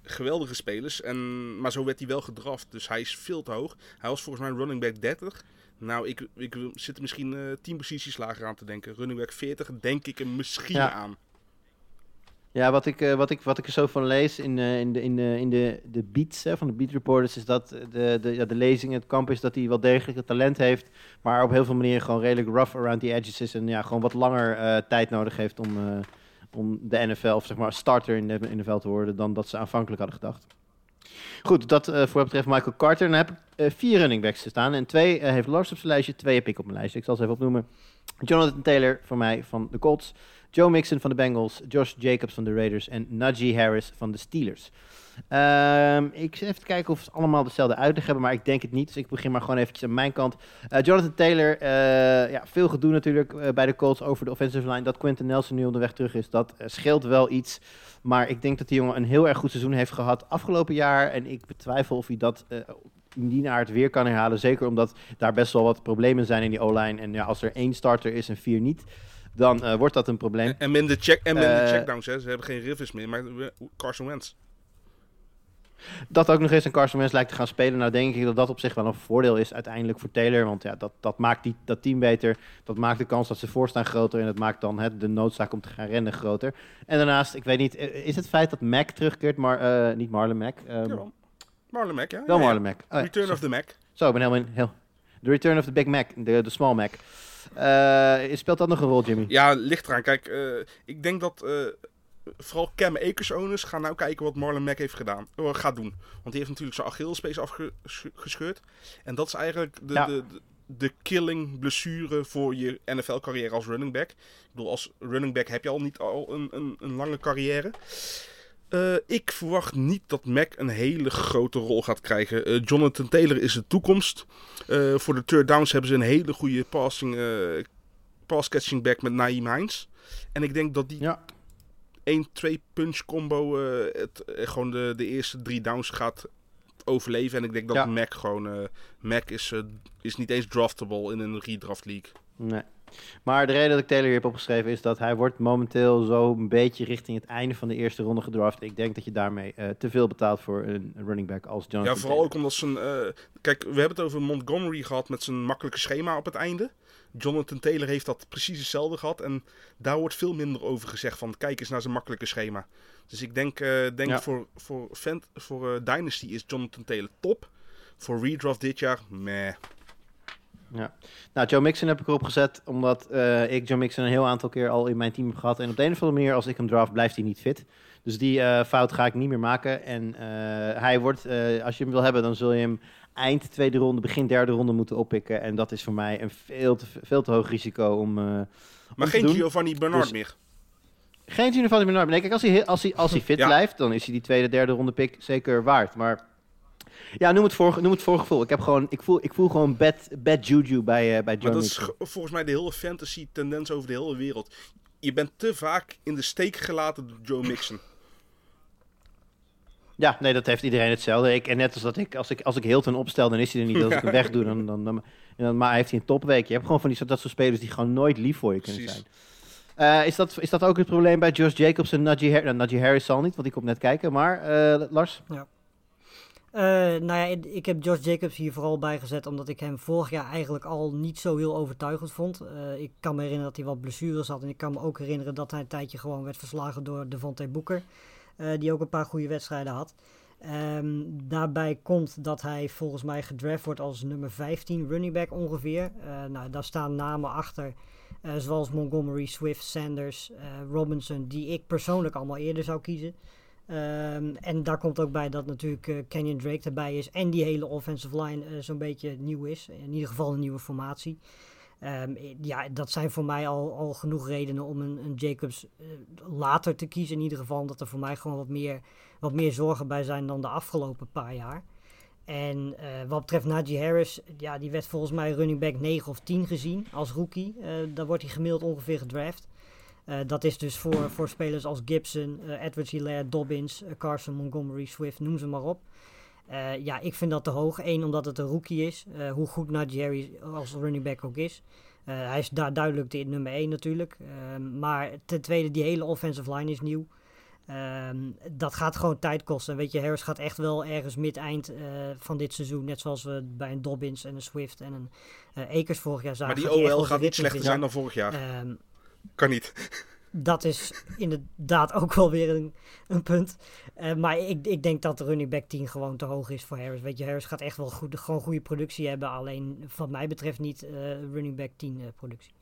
geweldige spelers. En, maar zo werd hij wel gedraft. Dus hij is veel te hoog. Hij was volgens mij running back 30. Nou, ik, ik zit er misschien eh 10 posities lager aan te denken. Running back 40 denk ik er misschien Ja. aan. Ja, wat ik, eh, wat ik, wat ik er zo van lees in, eh, in, de, in, de, in de, de beats hè, van de beat reporters, is dat de, de, ja, de lezing, het kamp is dat hij wel degelijk het talent heeft, maar op heel veel manieren gewoon redelijk rough around the edges is en ja, gewoon wat langer tijd nodig heeft om, om de NFL, of zeg maar starter in de NFL te worden, dan dat ze aanvankelijk hadden gedacht. Goed, dat eh, voor wat betreft Michael Carter. Dan heb ik eh, vier running backs staan. En twee eh, heeft Lars op zijn lijstje, twee heb ik op mijn lijstje. Ik zal ze even opnoemen. Jonathan Taylor voor mij van de Colts. Joe Mixon van de Bengals. Josh Jacobs van de Raiders. En Najee Harris van de Steelers. Ehm, ik zit even te kijken of ze allemaal dezelfde uitleg hebben, maar ik denk het niet. Dus ik begin maar gewoon eventjes aan mijn kant. Eh, Jonathan Taylor, eh, ja, veel gedoe natuurlijk eh, bij de Colts over de offensive line. Dat Quentin Nelson nu onderweg terug is, dat scheelt wel iets. Maar ik denk dat die jongen een heel erg goed seizoen heeft gehad afgelopen jaar. En ik betwijfel of hij dat in die aard weer kan herhalen. Zeker omdat daar best wel wat problemen zijn in die O-line. En ja, als er één starter is en vier niet, dan wordt dat een probleem. En, en minder, check, en minder checkdowns. Hè. Ze hebben geen Rivers meer, maar Carson Wentz. Dat ook nog eens een Carson Wentz lijkt te gaan spelen. Nou denk ik dat dat op zich wel een voordeel is uiteindelijk voor Taylor. Want ja, dat, dat maakt die, dat team beter. Dat maakt de kans dat ze voorstaan groter. En dat maakt dan hè, de noodzaak om te gaan rennen groter. En daarnaast, ik weet niet, eh, is het feit dat Mac terugkeert? Maar, eh, niet Marlon Mac. ehm, Jawel. Marlon Mack, ja. wel Ja, ja. Marlon Mac. Oh, ja, Return of the Mac. Zo, ik ben helemaal in... Heel, the Return of the Big Mac. De, de Small Mac. Eh, speelt dat nog een rol, Jimmy? Ja, ligt eraan. Kijk, ik denk dat vooral Cam Akers owners gaan nou kijken wat Marlon Mack heeft gedaan, eh, gaat doen. Want die heeft natuurlijk zijn Achillespees afgescheurd. En dat is eigenlijk de, Ja. de, de, de killing blessure voor je NFL-carrière als running back. Ik bedoel, als running back heb je al niet al een, een, een lange carrière. Eh, ik verwacht niet dat Mac een hele grote rol gaat krijgen. Eh, Jonathan Taylor is de toekomst. Voor de third downs hebben ze een hele goede passing, eh, pass-catching back met Naeem Hines. En ik denk dat die Ja. 1-2 punch combo eh, het, eh, gewoon de, de eerste drie downs gaat overleven. En ik denk dat Ja. Mac gewoon... eh, Mac is, is niet eens draftable in een redraft league. Nee. Maar de reden dat ik Taylor hier heb opgeschreven is dat hij wordt momenteel zo een beetje richting het einde van de eerste ronde gedraft. Ik denk dat je daarmee te veel betaalt voor een running back als Jonathan Ja, vooral Taylor. ook omdat zijn... kijk, we hebben het over Montgomery gehad met zijn makkelijke schema op het einde. Jonathan Taylor heeft dat precies hetzelfde gehad. En daar wordt veel minder over gezegd van... Kijk eens naar zijn makkelijke schema. Dus ik denk, eh, denk Ja. voor, voor, voor eh, Dynasty is Jonathan Taylor top. Voor redraft dit jaar, meh. Ja. Nou, Joe Mixon heb ik erop gezet, omdat eh, ik Joe Mixon een heel aantal keer al in mijn team heb gehad. En op de een of andere manier, als ik hem draft, blijft hij niet fit. Dus die fout ga ik niet meer maken. En hij wordt, als je hem wil hebben, dan zul je hem eind tweede ronde, begin derde ronde moeten oppikken. En dat is voor mij een veel te, veel te hoog risico om, om Maar te geen doen. Giovanni Bernard Dus- meer. Geen Giovanni Bernard. Nee, kijk, als hij, als hij, als hij fit Ja. blijft, dan is hij die tweede, derde ronde pick zeker waard. Maar ja, noem het, voor, noem het voorgevoel. Ik, heb gewoon, ik, voel, ik voel gewoon bad, bad juju bij, eh bij Maar Joe dat is volgens mij de hele fantasy tendens over de hele wereld. Je bent te vaak in de steek gelaten door Joe Mixon. Ja, nee, dat heeft iedereen hetzelfde. Ik, en net als dat ik, als ik, als ik Hilton opstel, dan is hij er niet. Als ik hem wegdoe, dan, dan, dan, en dan maar heeft hij een topweek. Je hebt gewoon van die, dat soort spelers die gewoon nooit lief voor je kunnen Precies. zijn. Eh, is, dat, is dat ook het probleem bij Josh Jacobs en Najee, Har- nou, Najee Harris zal niet, want die komt net kijken. Maar eh, Lars? Eh, nou ja, ik- ik heb Josh Jacobs hier vooral bij gezet omdat ik hem vorig jaar eigenlijk al niet zo heel overtuigend vond. Eh, ik kan me herinneren dat hij wat blessures had en ik kan me ook herinneren dat hij een tijdje gewoon werd verslagen door Devontae Booker, eh, die ook een paar goede wedstrijden had. Ehm, daarbij komt dat hij volgens mij gedraft wordt als nummer 15 running back ongeveer. Eh, nou, daar staan namen achter, eh, zoals Montgomery, Swift, Sanders, eh, Robinson, die ik persoonlijk allemaal eerder zou kiezen. Ehm, en daar komt ook bij dat natuurlijk eh, Kenyon Drake erbij is en die hele offensive line eh, zo'n beetje nieuw is. In ieder geval een nieuwe formatie. Ehm, eh, ja, dat zijn voor mij al, al genoeg redenen om een, Jacobs eh, later te kiezen. In ieder geval omdat er voor mij gewoon wat meer, wat meer zorgen bij zijn dan de afgelopen paar jaar. En eh, wat betreft Najee Harris, ja, die werd volgens mij running back 9 of 10 gezien als rookie. Eh daar wordt hij gemiddeld ongeveer gedraft. Dat is dus voor, voor spelers als Gibson, Edwards Hilaire, Dobbins, Carson, Montgomery, Swift, noem ze maar op. Eh, ja, ik vind dat te hoog. Eén, omdat het een rookie is. eh, hoe goed Harris als running back ook is. Eh, hij is daar duidelijk de nummer 1 natuurlijk. Ehm, maar ten tweede, die hele offensive line is nieuw. Ehm, dat gaat gewoon tijd kosten. Weet je, Harris gaat echt wel ergens mid-eind van dit seizoen. Net zoals we bij een Dobbins en een Swift en een Akers vorig jaar zagen. Maar die OL gaat niet slechter zijn dan vorig jaar. Ehm, Kan niet. Dat is inderdaad ook wel weer een, een punt. Eh, maar ik, ik denk dat de running back 10 gewoon te hoog is voor Harris. Weet je, Harris gaat echt wel goed, gewoon goede productie hebben. Alleen wat mij betreft niet eh, running back 10 eh, productie.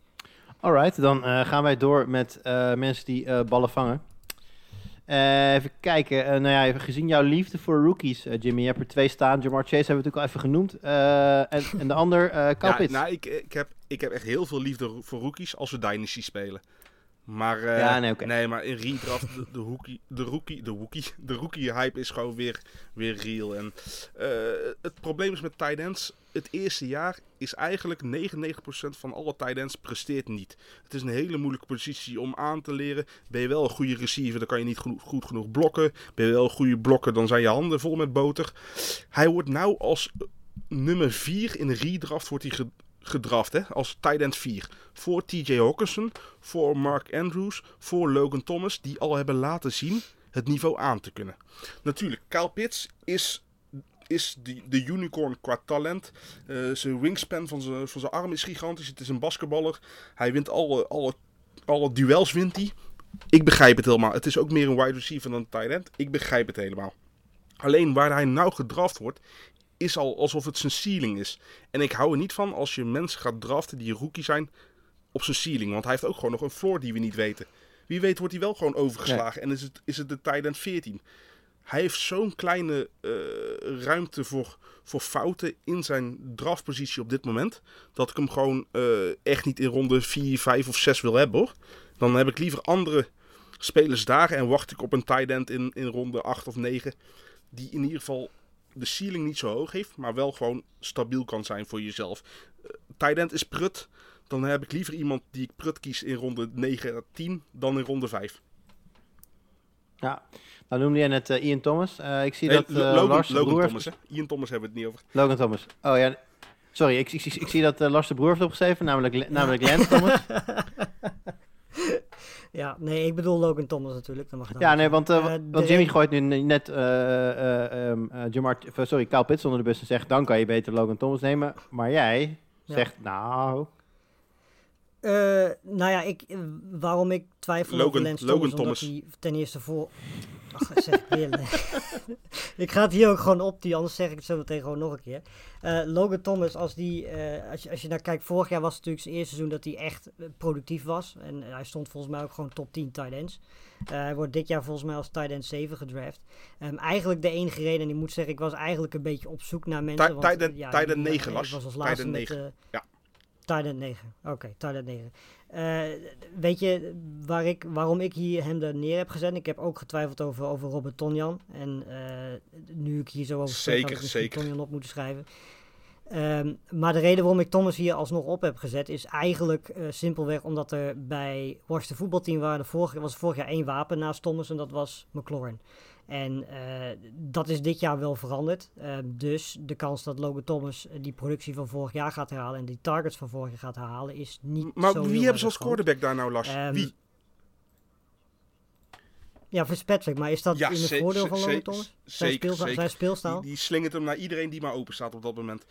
Alright, dan eh, gaan wij door met eh, mensen die eh, ballen vangen. Eh, even kijken. Nou ja, even gezien jouw liefde voor rookies, Jimmy. Je hebt er twee staan. Jamar Chase hebben we natuurlijk al even genoemd. Eh, en, en de ander, eh Kyle Ja, nou, ik, ik, heb, ik heb echt heel veel liefde voor rookies als we Dynasty spelen. Maar, eh, Ja, nee, maar in redraft, de, de, rookie, de, rookie, de, rookie, de rookie hype is gewoon weer, weer real. En, eh, het probleem is met tight ends, het eerste jaar is eigenlijk 99% van alle tight ends presteert niet. Het is een hele moeilijke positie om aan te leren. Ben je wel een goede receiver, dan kan je niet goed genoeg blokken. Ben je wel een goede blokker, dan zijn je handen vol met boter. Hij wordt nou als nummer 4 in redraft wordt hij gedraft, hè, als tight end 4. Voor TJ Hawkinson, voor Mark Andrews, voor Logan Thomas, die al hebben laten zien het niveau aan te kunnen. Natuurlijk, Kyle Pitts is, is de, de unicorn qua talent. Eh, zijn wingspan van zijn, van zijn arm is gigantisch. Het is een basketballer. Hij wint alle, alle, alle duels wint hij. Ik begrijp het helemaal. Het is ook meer een wide receiver dan een tight end. Ik begrijp het helemaal. Alleen waar hij nou gedraft wordt, is al alsof het zijn ceiling is. En ik hou er niet van als je mensen gaat draften die rookie zijn op zijn ceiling. Want hij heeft ook gewoon nog een floor die we niet weten. Wie weet wordt hij wel gewoon overgeslagen en is het, is het de tight end 14. Hij heeft zo'n kleine eh, ruimte voor, voor fouten in zijn draftpositie op dit moment. Dat ik hem gewoon eh, echt niet in ronde 4, 5 of 6 wil hebben hoor. Dan heb ik liever andere spelers daar en wacht ik op een tight end in, in ronde 8 of 9. Die in ieder geval de ceiling niet zo hoog heeft, maar wel gewoon stabiel kan zijn voor jezelf. Uh, is prut. Dan heb ik liever iemand die ik prut kies in ronde 9 à 10 dan in ronde 5. Ja, nou noemde jij net eh, Ian Thomas. Eh, ik zie Nee, dat eh, Logan, Lars de Logan broer Thomas, hè? Ian Thomas hebben we het niet over. Logan Thomas. Oh ja, sorry, ik, ik, ik, ik zie dat eh, Lars de broer heeft opgeschreven, namelijk, namelijk Lance Thomas. Ja, nee, ik bedoel Logan Thomas natuurlijk. Dat mag dan Ja, nee, want, eh, Eh, want Jimmy gooit nu net eh eh ehm, eh, Jamar, sorry, Kyle Pitts onder de bus en zegt, dan kan je beter Logan Thomas nemen. Maar jij Ja. zegt, nou... Eh, nou ja, ik, waarom ik twijfel Logan- over Lance Logan Thomas, omdat Thomas. hij ten eerste voor... Ach, zeg ik ga het hier ook gewoon op, die, anders zeg ik het zo meteen gewoon nog een keer. Eh, Logan Thomas, als, die, eh, als, je, als je naar kijkt, vorig jaar was het natuurlijk zijn eerste seizoen dat hij echt eh, productief was. En hij stond volgens mij ook gewoon top 10 tight ends. Hij wordt dit jaar volgens mij als tight end 7 gedraft. Ehm, eigenlijk de enige reden, en ik moet zeggen, ik was eigenlijk een beetje op zoek naar mensen. Tight end- ja, tight end die- 9 ik was. was als Tight laatste end met, 9. eh, Ja. Tight end 9. Oké, tight end 9. Eh, weet je waar ik, waarom ik hier hem er neer heb gezet? Ik heb ook getwijfeld over, over Robert Tonjan. En eh, nu ik hier zo over Zeker, zeker. Tonjan op moeten schrijven. Ehm, maar de reden waarom ik Thomas hier alsnog op heb gezet is eigenlijk eh, simpelweg omdat er bij Washington voetbalteam waren er vorig, was vorig jaar één wapen naast Thomas en dat was McLaurin. En eh, dat is dit jaar wel veranderd. Ehm, dus de kans dat Logan Thomas eh, die productie van vorig jaar gaat herhalen en die targets van vorig jaar gaat herhalen is niet Maar zo wie heel hebben ze als quarterback daar nou, Lars? Ehm, Wie? Ja, Fitzpatrick, maar is dat Ja, in het voordeel van Logan Thomas? Zijn, speelsta- zijn speelstijl? Die, die slingert hem naar iedereen die maar open staat op dat moment.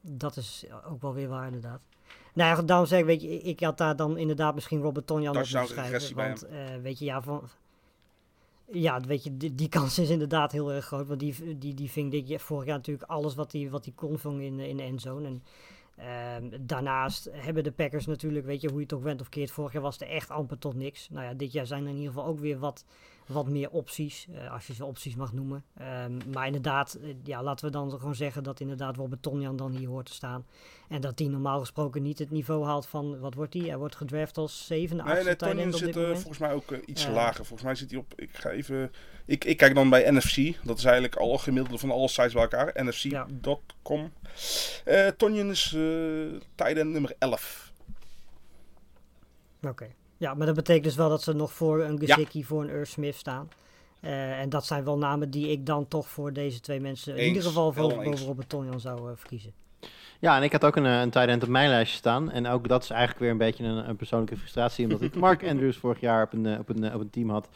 Dat is ook wel weer waar, inderdaad. Nou ja, daarom zeg ik, weet je, ik had daar dan inderdaad misschien Robert Tonjan op moeten schrijven. Want, eh, weet je, ja, van... Ja, weet je, die, die kans is inderdaad heel erg groot. Want die, die, die ving dit vorig jaar natuurlijk alles wat hij wat die kon vong in, in de endzone. En ehm, daarnaast hebben de Packers natuurlijk, weet je, hoe je het ook went of keert. Vorig jaar was er echt amper tot niks. Nou ja, dit jaar zijn er in ieder geval ook weer wat, wat meer opties. eh, als je ze opties mag noemen. Ehm, maar inderdaad, eh, ja, laten we dan gewoon zeggen dat inderdaad Robert Tonjan dan hier hoort te staan. En dat hij normaal gesproken niet het niveau haalt van, wat wordt hij? Hij wordt gedraft als zevende, Nee, achtste nee, end op zit eh, volgens mij ook iets lager. Volgens mij zit hij op. Ik ga even. Ik, ik kijk dan bij NFC. Dat is eigenlijk al gemiddelde van alle sites bij elkaar. NFC.com. Eh Tonyan is end nummer 11. Oké. Ja, maar dat betekent dus wel dat ze nog voor een Gesicki, voor een Irv Smith staan. Eh, en dat zijn wel namen die ik dan toch voor deze twee mensen in ieder geval boven, boven Robert Tonjan zou eh, verkiezen. Ja, en ik had ook een, eh, een tight end op mijn lijstje staan. En ook dat is eigenlijk weer een beetje een, een persoonlijke frustratie. Omdat ik Mark Andrews vorig jaar op een, op een, op een team had.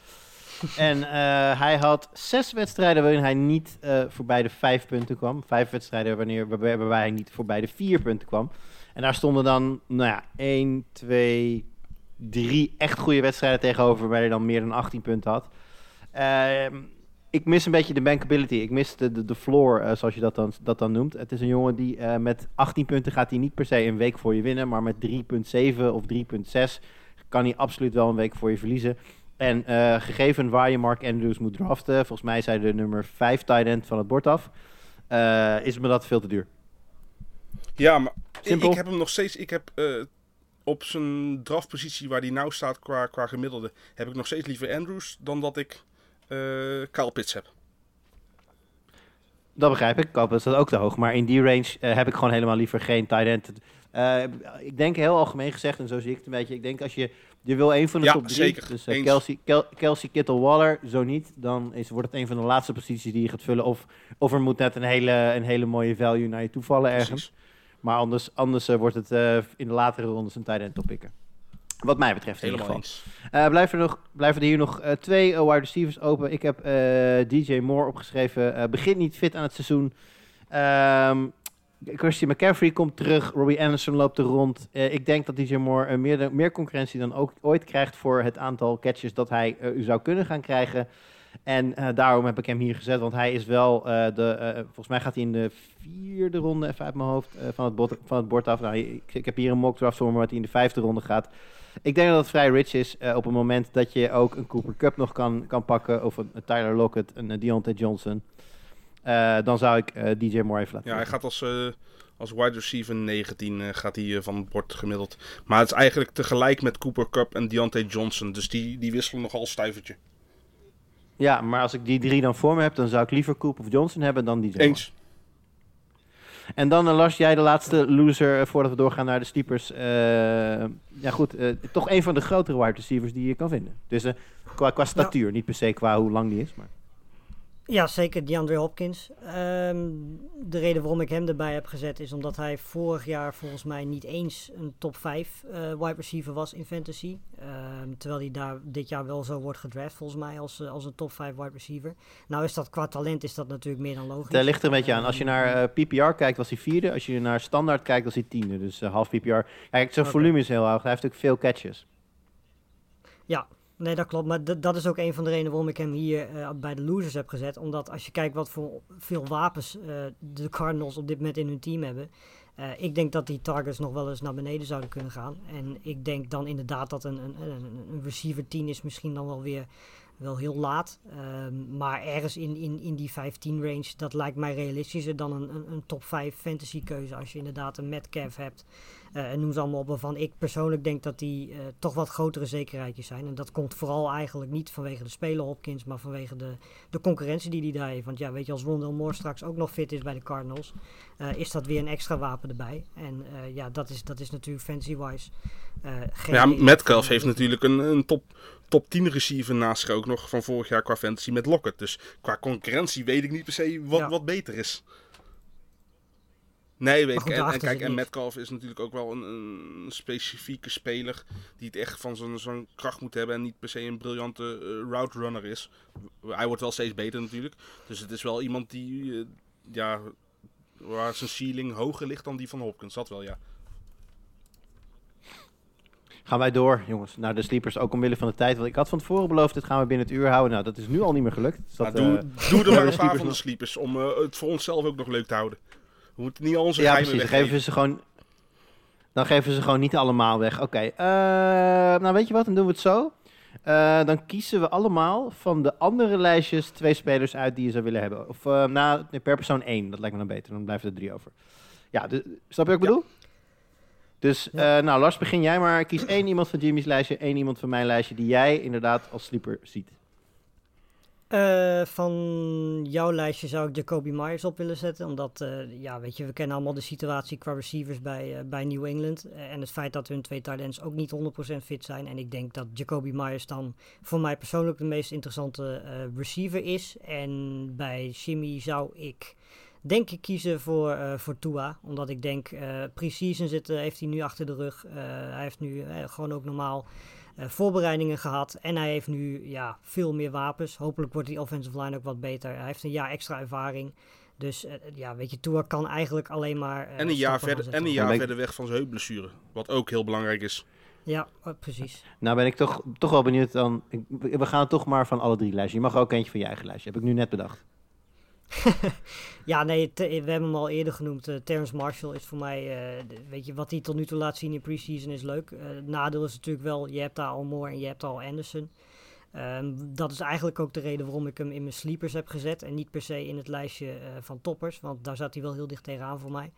En eh, hij had zes wedstrijden waarin hij niet eh, voorbij de vijf punten kwam. Vijf wedstrijden wanneer, waarbij, waarbij hij niet voorbij de vier punten kwam. En daar stonden dan, nou ja, één, twee, drie echt goede wedstrijden tegenover. Waarbij hij dan meer dan 18 punten had. Ehm, ik mis een beetje de bankability. Ik mis de, de, de floor, eh, zoals je dat dan, dat dan noemt. Het is een jongen die eh, met 18 punten gaat hij niet per se een week voor je winnen. Maar met 3,7 of 3,6 kan hij absoluut wel een week voor je verliezen. En eh, gegeven waar je Mark Andrews moet draften, volgens mij zijn de nummer 5 tight end van het bord af, is me dat veel te duur. Ja, maar ik, Simpel. ik heb hem nog steeds. Ik heb op zijn draftpositie waar hij nou staat qua, qua gemiddelde. heb ik nog steeds liever Andrews dan dat ik eh Kyle Pitts heb. Dat begrijp ik. Koop is dat ook te hoog. Maar in die range eh, heb ik gewoon helemaal liever geen tight end. Eh, ik denk heel algemeen gezegd, en zo zie ik het een beetje. Ik denk als je, je wil een van de Ja, top drie. zeker. Dus. Kelsey, Kel- Kelsey, Kittle, Waller. Zo niet, dan is, wordt het een van de laatste posities die je gaat vullen. Of, of er moet net een hele, een hele mooie value naar je toe vallen ergens. Precies. Maar anders, anders eh, wordt het eh, in de latere rondes een tight end oppikken. Wat mij betreft in ieder Helemaal geval. Eh, blijven, er nog, blijven er hier nog twee eh, wide receivers open. Ik heb DJ Moore opgeschreven. Begint niet fit aan het seizoen. Ehm Christian McCaffrey komt terug. Robbie Anderson loopt er rond. Ik denk dat DJ Moore meer, meer concurrentie dan ook ooit krijgt voor het aantal catches dat hij zou kunnen gaan krijgen. En eh, daarom heb ik hem hier gezet, want hij is wel eh, de. eh, volgens mij gaat hij in de vierde ronde, even uit mijn hoofd, van, het bord, van het bord af. Nou, ik, ik heb hier een mock draft voor me, wat hij in de vijfde ronde gaat. Ik denk dat het vrij rich is op het moment dat je ook een Cooper Cup nog kan, kan pakken. Of een, Tyler Lockett, een, Deontay Johnson. Dan zou ik DJ Moore even laten Ja, hij gaat als, als wide receiver 19 eh, gaat hij, van het bord gemiddeld. Maar het is eigenlijk tegelijk met Cooper Cup en Deontay Johnson. Dus die, die wisselen nogal stuivertje. Ja, maar als ik die drie dan voor me heb, dan zou ik liever Coop of Johnson hebben dan Moore. Eens. En dan, eh, Lars, jij de laatste loser eh, voordat we doorgaan naar de steepers. Eh, ja goed, toch een van de grotere wide receivers die je kan vinden. Dus qua, qua statuur, niet per se qua hoe lang die is. Maar... Ja, zeker DeAndre Hopkins. Ehm, de reden waarom ik hem erbij heb gezet is omdat hij vorig jaar volgens mij niet eens een top 5 eh, wide receiver was in fantasy. Ehm, terwijl hij daar dit jaar wel zo wordt gedraft volgens mij als, eh, als een top 5 wide receiver. Nou is dat qua talent is dat natuurlijk meer dan logisch. Het ligt er een beetje aan. Als je naar eh, PPR kijkt, was hij vierde. Als je naar standaard kijkt, was hij tiende. Dus half PPR. Kijk, zijn volume is heel hoog. Hij heeft ook veel catches. Nee, dat klopt. Maar dat is ook een van de redenen waarom ik hem hier eh, bij de losers heb gezet. Omdat als je kijkt wat voor veel wapens eh, de Cardinals op dit moment in hun team hebben. eh, ik denk dat die targets nog wel eens naar beneden zouden kunnen gaan. En ik denk dan inderdaad dat een, een, een, een receiver 10 is misschien dan wel weer wel heel laat. Ehm, maar ergens in, in, in die 15 range, dat lijkt mij realistischer dan een, een, een top 5 fantasy keuze. Als je inderdaad een Metcalf hebt. Eh, en noem ze allemaal op waarvan ik persoonlijk denk dat die eh, toch wat grotere zekerheidjes zijn. En dat komt vooral eigenlijk niet vanwege de speler Hopkins, maar vanwege de, de concurrentie die hij daar heeft. Want ja, weet je, als Rondell Moore straks ook nog fit is bij de Cardinals, eh, is dat weer een extra wapen erbij. En ja, dat is, dat is natuurlijk fancy-wise. geen Ja, Metcalf heeft natuurlijk een, een top, top 10 receiver naast zich ook nog van vorig jaar qua fantasy met Lockett. Dus qua concurrentie weet ik niet per se wat, Ja. wat beter is. Nee, weet ik. En, en kijk, en. Metcalf is natuurlijk ook wel een, een specifieke speler die het echt van zo'n kracht moet hebben en niet per se een briljante eh, route runner is. Hij wordt wel steeds beter natuurlijk. Dus het is wel iemand die, eh, ja, waar zijn ceiling hoger ligt dan die van Hopkins. Dat wel, ja. Gaan wij door, jongens, naar de sleepers. Ook omwille van de tijd. Want ik had van tevoren beloofd, dit gaan we binnen het uur houden. Nou, dat is nu al niet meer gelukt. Dus dat, Maar doe, eh, doe er de maar een paar van de sleepers om eh, het voor onszelf ook nog leuk te houden. We moeten niet al onze ja, geheimen precies. Dan geven ze gewoon... Dan geven ze gewoon niet allemaal weg. Oké, eh, nou weet je wat, dan doen we het zo. Eh, dan kiezen we allemaal van de andere lijstjes twee spelers uit die je zou willen hebben. Of nou, nee, per persoon één. Dat lijkt me dan beter. Dan blijven er drie over. Ja, snap je wat ik bedoel? Dus, eh, nou Lars, begin jij maar. Kies één iemand van Jimmy's lijstje, één iemand van mijn lijstje die jij inderdaad als sleeper ziet. Eh, van jouw lijstje zou ik Jacoby Myers op willen zetten. Omdat, eh, ja, weet je, we kennen allemaal de situatie qua receivers bij, eh, bij New England. En het feit dat hun twee ends ook niet 100% fit zijn. En ik denk dat Jacoby Myers dan voor mij persoonlijk de meest interessante receiver is. En bij Jimmy zou ik denk ik kiezen voor, eh voor Tua. Omdat ik denk, eh pre-season zit, heeft hij nu achter de rug. Hij heeft nu gewoon ook normaal voorbereidingen gehad. En hij heeft nu ja, veel meer wapens. Hopelijk wordt die offensive line ook wat beter. Hij heeft een jaar extra ervaring. Dus eh, ja, weet je, Tua kan eigenlijk alleen maar. eh, En een jaar, verder, en een jaar verder weg van zijn heupblessure. Wat ook heel belangrijk is. Ja, eh, precies. Nou ben ik toch, toch wel benieuwd dan. Ik, we gaan toch maar van alle drie lijstjes. Je mag ook eentje van je eigen lijstje. Heb ik nu net bedacht. Ja, nee, te- we hebben hem al eerder genoemd. eh Terrence Marshall is voor mij, eh, de- weet je, wat hij tot nu toe laat zien in preseason is leuk. Eh, het nadeel is natuurlijk wel, je hebt daar al Moore en je hebt al Anderson. Ehm, dat is eigenlijk ook de reden waarom ik hem in mijn sleepers heb gezet. En niet per se in het lijstje eh, van toppers, want daar zat hij wel heel dicht tegenaan voor mij.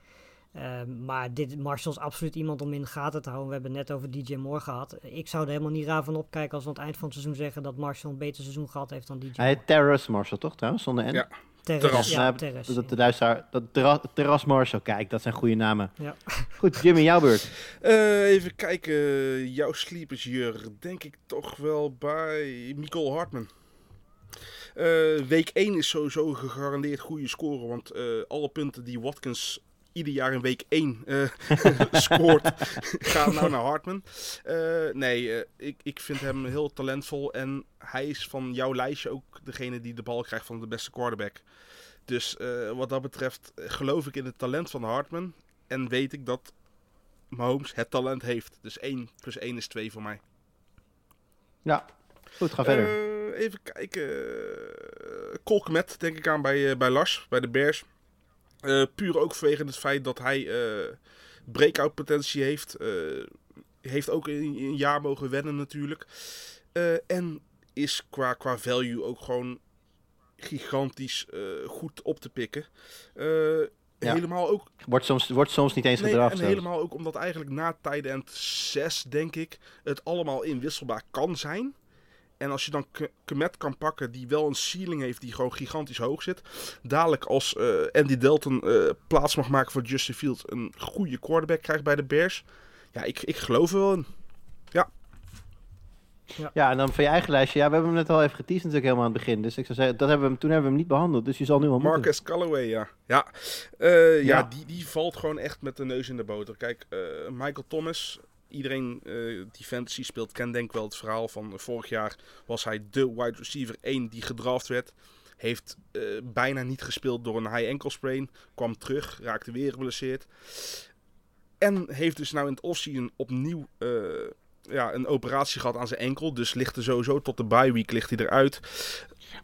Ehm, maar dit, Marshall is absoluut iemand om in de gaten te houden. We hebben het net over DJ Moore gehad. Ik zou er helemaal niet raar van opkijken als we aan het eind van het seizoen zeggen dat Marshall een beter seizoen gehad heeft dan DJ Hij Moore. heet Terrace Marshall, toch trouwens? Zonder N? Ja. Terras. Ja, terrace, dat de luisteraar, dat terras, terras Marshall, kijk, dat zijn goede namen. Ja. Goed, Jimmy, jouw beurt. Eh, even kijken. Jouw sleepers, Jur. Denk ik toch wel bij Nicole Hartman. Eh, week 1 is sowieso gegarandeerd goede score. Want eh, alle punten die Watkins ieder jaar in week 1 eh, scoort, gaan nou naar Hartman. Eh, nee, eh, ik, ik vind hem heel talentvol. En hij is van jouw lijstje ook degene die de bal krijgt van de beste quarterback. Dus wat dat betreft geloof ik in het talent van Hartman. En weet ik dat Mahomes het talent heeft. Dus 1 plus 1 is 2 voor mij. Ja, goed, ga verder. Even kijken. Uh, Kolkmet denk ik aan bij, bij Lars, bij de Bears. Eh, puur ook vanwege het feit dat hij eh breakout potentie heeft. Eh, heeft ook een, een jaar mogen wennen natuurlijk. En is qua, qua value ook gewoon gigantisch goed op te pikken. Ja. Helemaal ook Wordt soms, wordt soms niet eens Nee, gedraft. en zelfs. helemaal ook omdat eigenlijk na tight end 6, denk ik, het allemaal inwisselbaar kan zijn. En als je dan K- Kmet kan pakken, die wel een ceiling heeft die gewoon gigantisch hoog zit. Dadelijk als eh, Andy Dalton eh, plaats mag maken voor Justin Fields, een goede quarterback krijgt bij de Bears. Ja, ik, ik geloof er wel in. Ja, en dan van je eigen lijstje. Ja, we hebben hem net al even geteased natuurlijk helemaal aan het begin. Dus ik zou zeggen, dat hebben we hem, toen hebben we hem niet behandeld. Dus je zal nu al moeten. Marcus Callaway, ja. Ja, Eh, ja. Ja. die, die valt gewoon echt met de neus in de boter. Kijk, eh, Michael Thomas, iedereen eh, die fantasy speelt, kent denk ik wel het verhaal van vorig jaar was hij de wide receiver 1 die gedraft werd. Heeft eh, bijna niet gespeeld door een high ankle sprain. Kwam terug, raakte weer geblesseerd. En heeft dus nou in het offseason opnieuw eh, ja, een operatie gehad aan zijn enkel. Dus ligt er sowieso tot de bye week ligt hij eruit.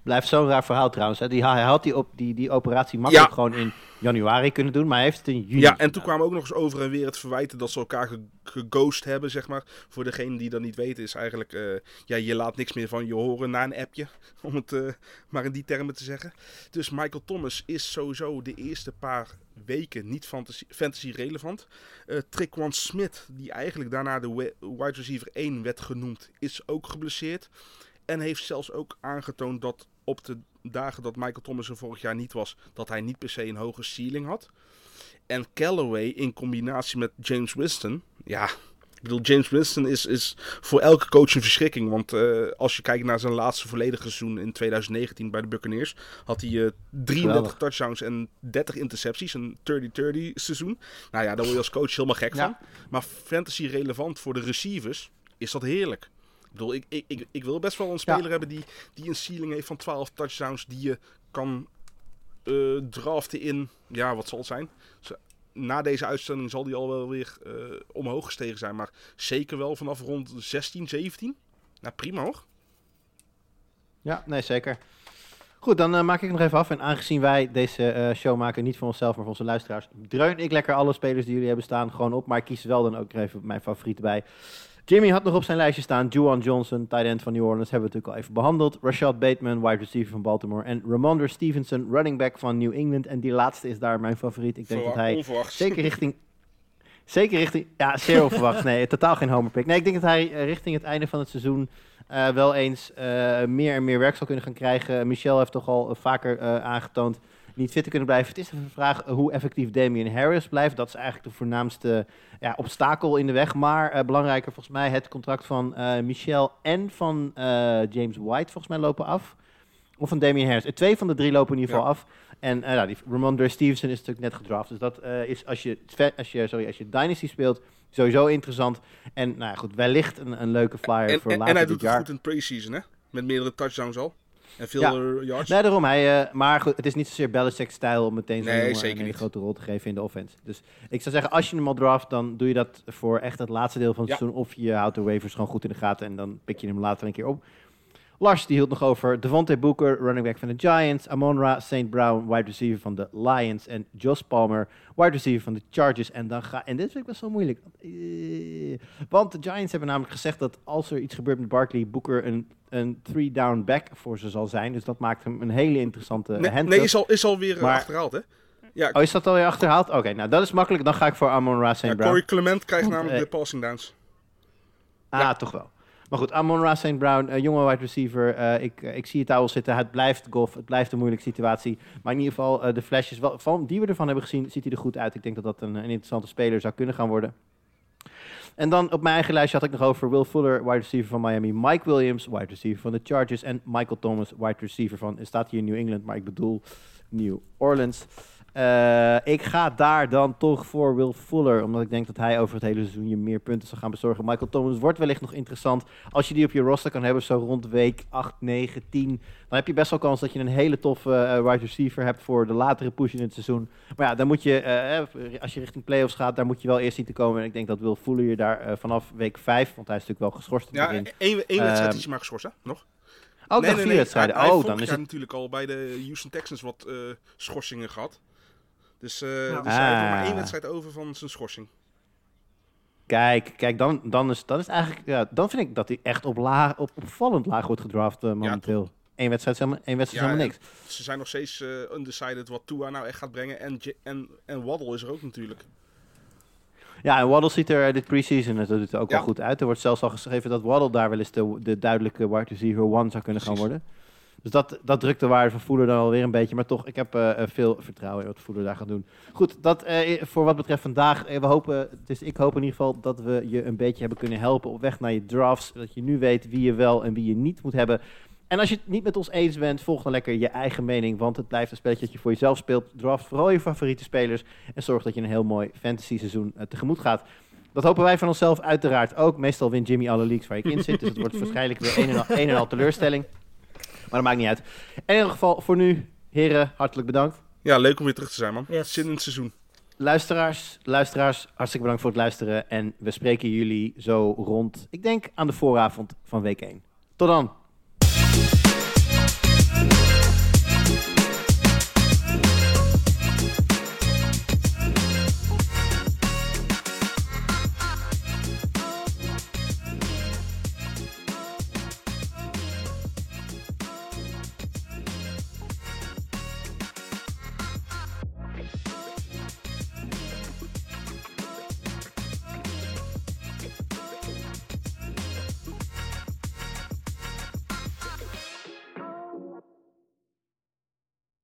Blijft zo'n raar verhaal trouwens. Hè. Die, hij had die, op, die, die operatie makkelijk Ja. gewoon in januari kunnen doen, maar hij heeft het in juni. Ja, en toen kwamen ook nog eens over en weer het verwijten dat ze elkaar ge- geghost hebben, zeg maar. Voor degene die dat niet weten, is eigenlijk, eh, ja, je laat niks meer van je horen na een appje, om het eh, maar in die termen te zeggen. Dus Michael Thomas is sowieso de eerste paar weken niet fantasy, fantasy relevant. Eh Trickwan Smith, die eigenlijk daarna de wide receiver 1 werd genoemd, is ook geblesseerd. En heeft zelfs ook aangetoond dat op de dagen dat Michael Thomas er vorig jaar niet was, dat hij niet per se een hoge ceiling had. En Callaway in combinatie met James Winston. Ja, ik bedoel, James Winston is, is voor elke coach een verschrikking. Want eh, als je kijkt naar zijn laatste volledige seizoen in 2019 bij de Buccaneers, had hij eh 33 Geweldig. touchdowns en 30 intercepties. Een 30-30 seizoen. Nou ja, daar word je als coach helemaal gek Ja. van. Maar fantasy relevant voor de receivers is dat heerlijk. Ik bedoel, ik, ik, ik, ik wil best wel een speler hebben die, die een ceiling heeft van 12 touchdowns. Die je kan eh, draften in, ja, wat zal het zijn? Na deze uitstelling zal die al wel weer eh, omhoog gestegen zijn. Maar zeker wel vanaf rond 16, 17. Nou, prima hoor. Ja, nee, zeker. Goed, dan eh, maak ik het nog even af. En aangezien wij deze show maken, niet voor onszelf, maar voor onze luisteraars, dreun ik lekker alle spelers die jullie hebben staan gewoon op. Maar ik kies wel dan ook even mijn favorieten bij. Jimmy had nog op zijn lijstje staan Juwan Johnson, tight end van New Orleans, hebben we natuurlijk al even behandeld. Rashad Bateman, wide receiver van Baltimore. En Ramondre Stevenson, running back van New England. En die laatste is daar mijn favoriet. Ik denk dat hij zeker richting... Zeker richting... Ja, zeer onverwachts. Nee, totaal geen homerpick. Nee, ik denk dat hij eh, richting het einde van het seizoen eh, wel eens eh, meer en meer werk zal kunnen gaan krijgen. Michel heeft toch al vaker aangetoond niet fit te kunnen blijven. Het is even de vraag eh, hoe effectief Damian Harris blijft. Dat is eigenlijk de voornaamste ja, obstakel in de weg. Maar eh, belangrijker volgens mij het contract van eh, Michel en van James White volgens mij lopen af. Of van Damian Harris. Twee van de drie lopen in ieder geval Ja. af. En nou, die Ramondre Stevenson is natuurlijk net gedraft. Dus dat is als je, als, je, sorry, als je Dynasty speelt sowieso interessant. En nou ja, goed, wellicht een, een leuke flyer En, voor en, later en hij doet het jaar. goed in pre-season, hè? Met meerdere touchdowns al. En veel Ja. yards. Nee, daarom. Hij, eh, maar goed, het is niet zozeer Belichick-stijl om meteen zo'n Nee, jongen zeker een grote rol te geven in de offense. Dus ik zou zeggen, als je hem al draft, dan doe je dat voor echt het laatste deel van het Ja. seizoen. Of je houdt de waivers gewoon goed in de gaten en dan pik je hem later een keer op. Lars, die hield nog over Devontae Booker, running back van de Giants. Amon-Ra St. Brown, wide receiver van de Lions. En Josh Palmer, wide receiver van de Chargers. En, dan ga, en dit vind ik best wel moeilijk. Eh, Want de Giants hebben namelijk gezegd dat als er iets gebeurt met Barkley, Booker een, een three-down back voor ze zal zijn. Dus dat maakt hem een hele interessante nee, hand nee, is, al, is alweer eh, Maar- achterhaald, hè? Ja, Oh, is dat alweer achterhaald? Oké, nou dat is makkelijk. Dan ga ik voor Amon-Ra St. ja, Brown. Corey Clement krijgt namelijk eh, de passing downs. Ah, toch wel. Maar goed, Amon-Ra St. Brown, eh, jonge wide receiver. eh, ik, eh, ik zie het al zitten. Het blijft golf. Het blijft een moeilijke situatie. Maar in ieder geval, de flashes van, die we ervan hebben gezien, ziet hij er goed uit. Ik denk dat dat een, een interessante speler zou kunnen gaan worden. En dan op mijn eigen lijstje had ik nog over Will Fuller, wide receiver van Miami. Mike Williams, wide receiver van de Chargers. En Michael Thomas, wide receiver van, er staat hier New England, maar ik bedoel New Orleans. Eh, ik ga daar dan toch voor Will Fuller, omdat ik denk dat hij over het hele seizoen je meer punten zal gaan bezorgen. Michael Thomas wordt wellicht nog interessant. Als je die op je roster kan hebben, zo rond week 8, 9, 10, dan heb je best wel kans dat je een hele toffe eh, wide receiver hebt voor de latere push in het seizoen. Maar ja, dan moet je, eh, als je richting playoffs gaat, daar moet je wel eerst zien te komen. En ik denk dat Will Fuller je daar vanaf week 5, want hij is natuurlijk wel geschorst Ja, één, één wedstrijd Ehm, is hij maar geschorst, hè? Nog? Ook nog vier wedstrijden. Hij, oh, dan is het... natuurlijk al bij de Houston Texans wat schorsingen gehad. Dus, eh, Ja. dus hij heeft nog maar Ah. één wedstrijd over van zijn schorsing. Kijk, kijk dan, dan, is, dan is eigenlijk, ja, dan vind ik dat hij echt op laag, op opvallend laag wordt gedraft eh, momenteel. Eén wedstrijd is helemaal, één wedstrijd Ja, helemaal niks. Ze zijn nog steeds eh, undecided wat Tua nou echt gaat brengen. En, en, en Waddle is er ook natuurlijk. Ja, en Waddle ziet er dit preseason dat doet er ook Ja. wel goed uit. Er wordt zelfs al geschreven dat Waddle daar wel eens de, de duidelijke wide receiver one zou kunnen gaan worden. Dus dat, dat drukt de waarde van Fuller dan alweer een beetje. Maar toch, ik heb eh, eh, veel vertrouwen in wat Fuller daar gaat doen. Goed, dat eh, voor wat betreft vandaag. We hopen, dus ik hoop in ieder geval dat we je een beetje hebben kunnen helpen op weg naar je drafts. Dat je nu weet wie je wel en wie je niet moet hebben. En als je het niet met ons eens bent, volg dan lekker je eigen mening. Want het blijft een spelletje dat je voor jezelf speelt. Draft vooral je favoriete spelers. En zorg dat je een heel mooi fantasy seizoen tegemoet gaat. Dat hopen wij van onszelf uiteraard ook. Meestal wint Jimmy alle leagues waar ik in zit. Dus het wordt waarschijnlijk weer een en, al, een en al teleurstelling. Maar dat maakt niet uit. In ieder geval, voor nu, heren, hartelijk bedankt. Ja, leuk om weer terug te zijn, man. Yes. Zin in het seizoen. Luisteraars, luisteraars, hartstikke bedankt voor het luisteren. En we spreken jullie zo rond, ik denk aan de vooravond van week 1. Tot dan.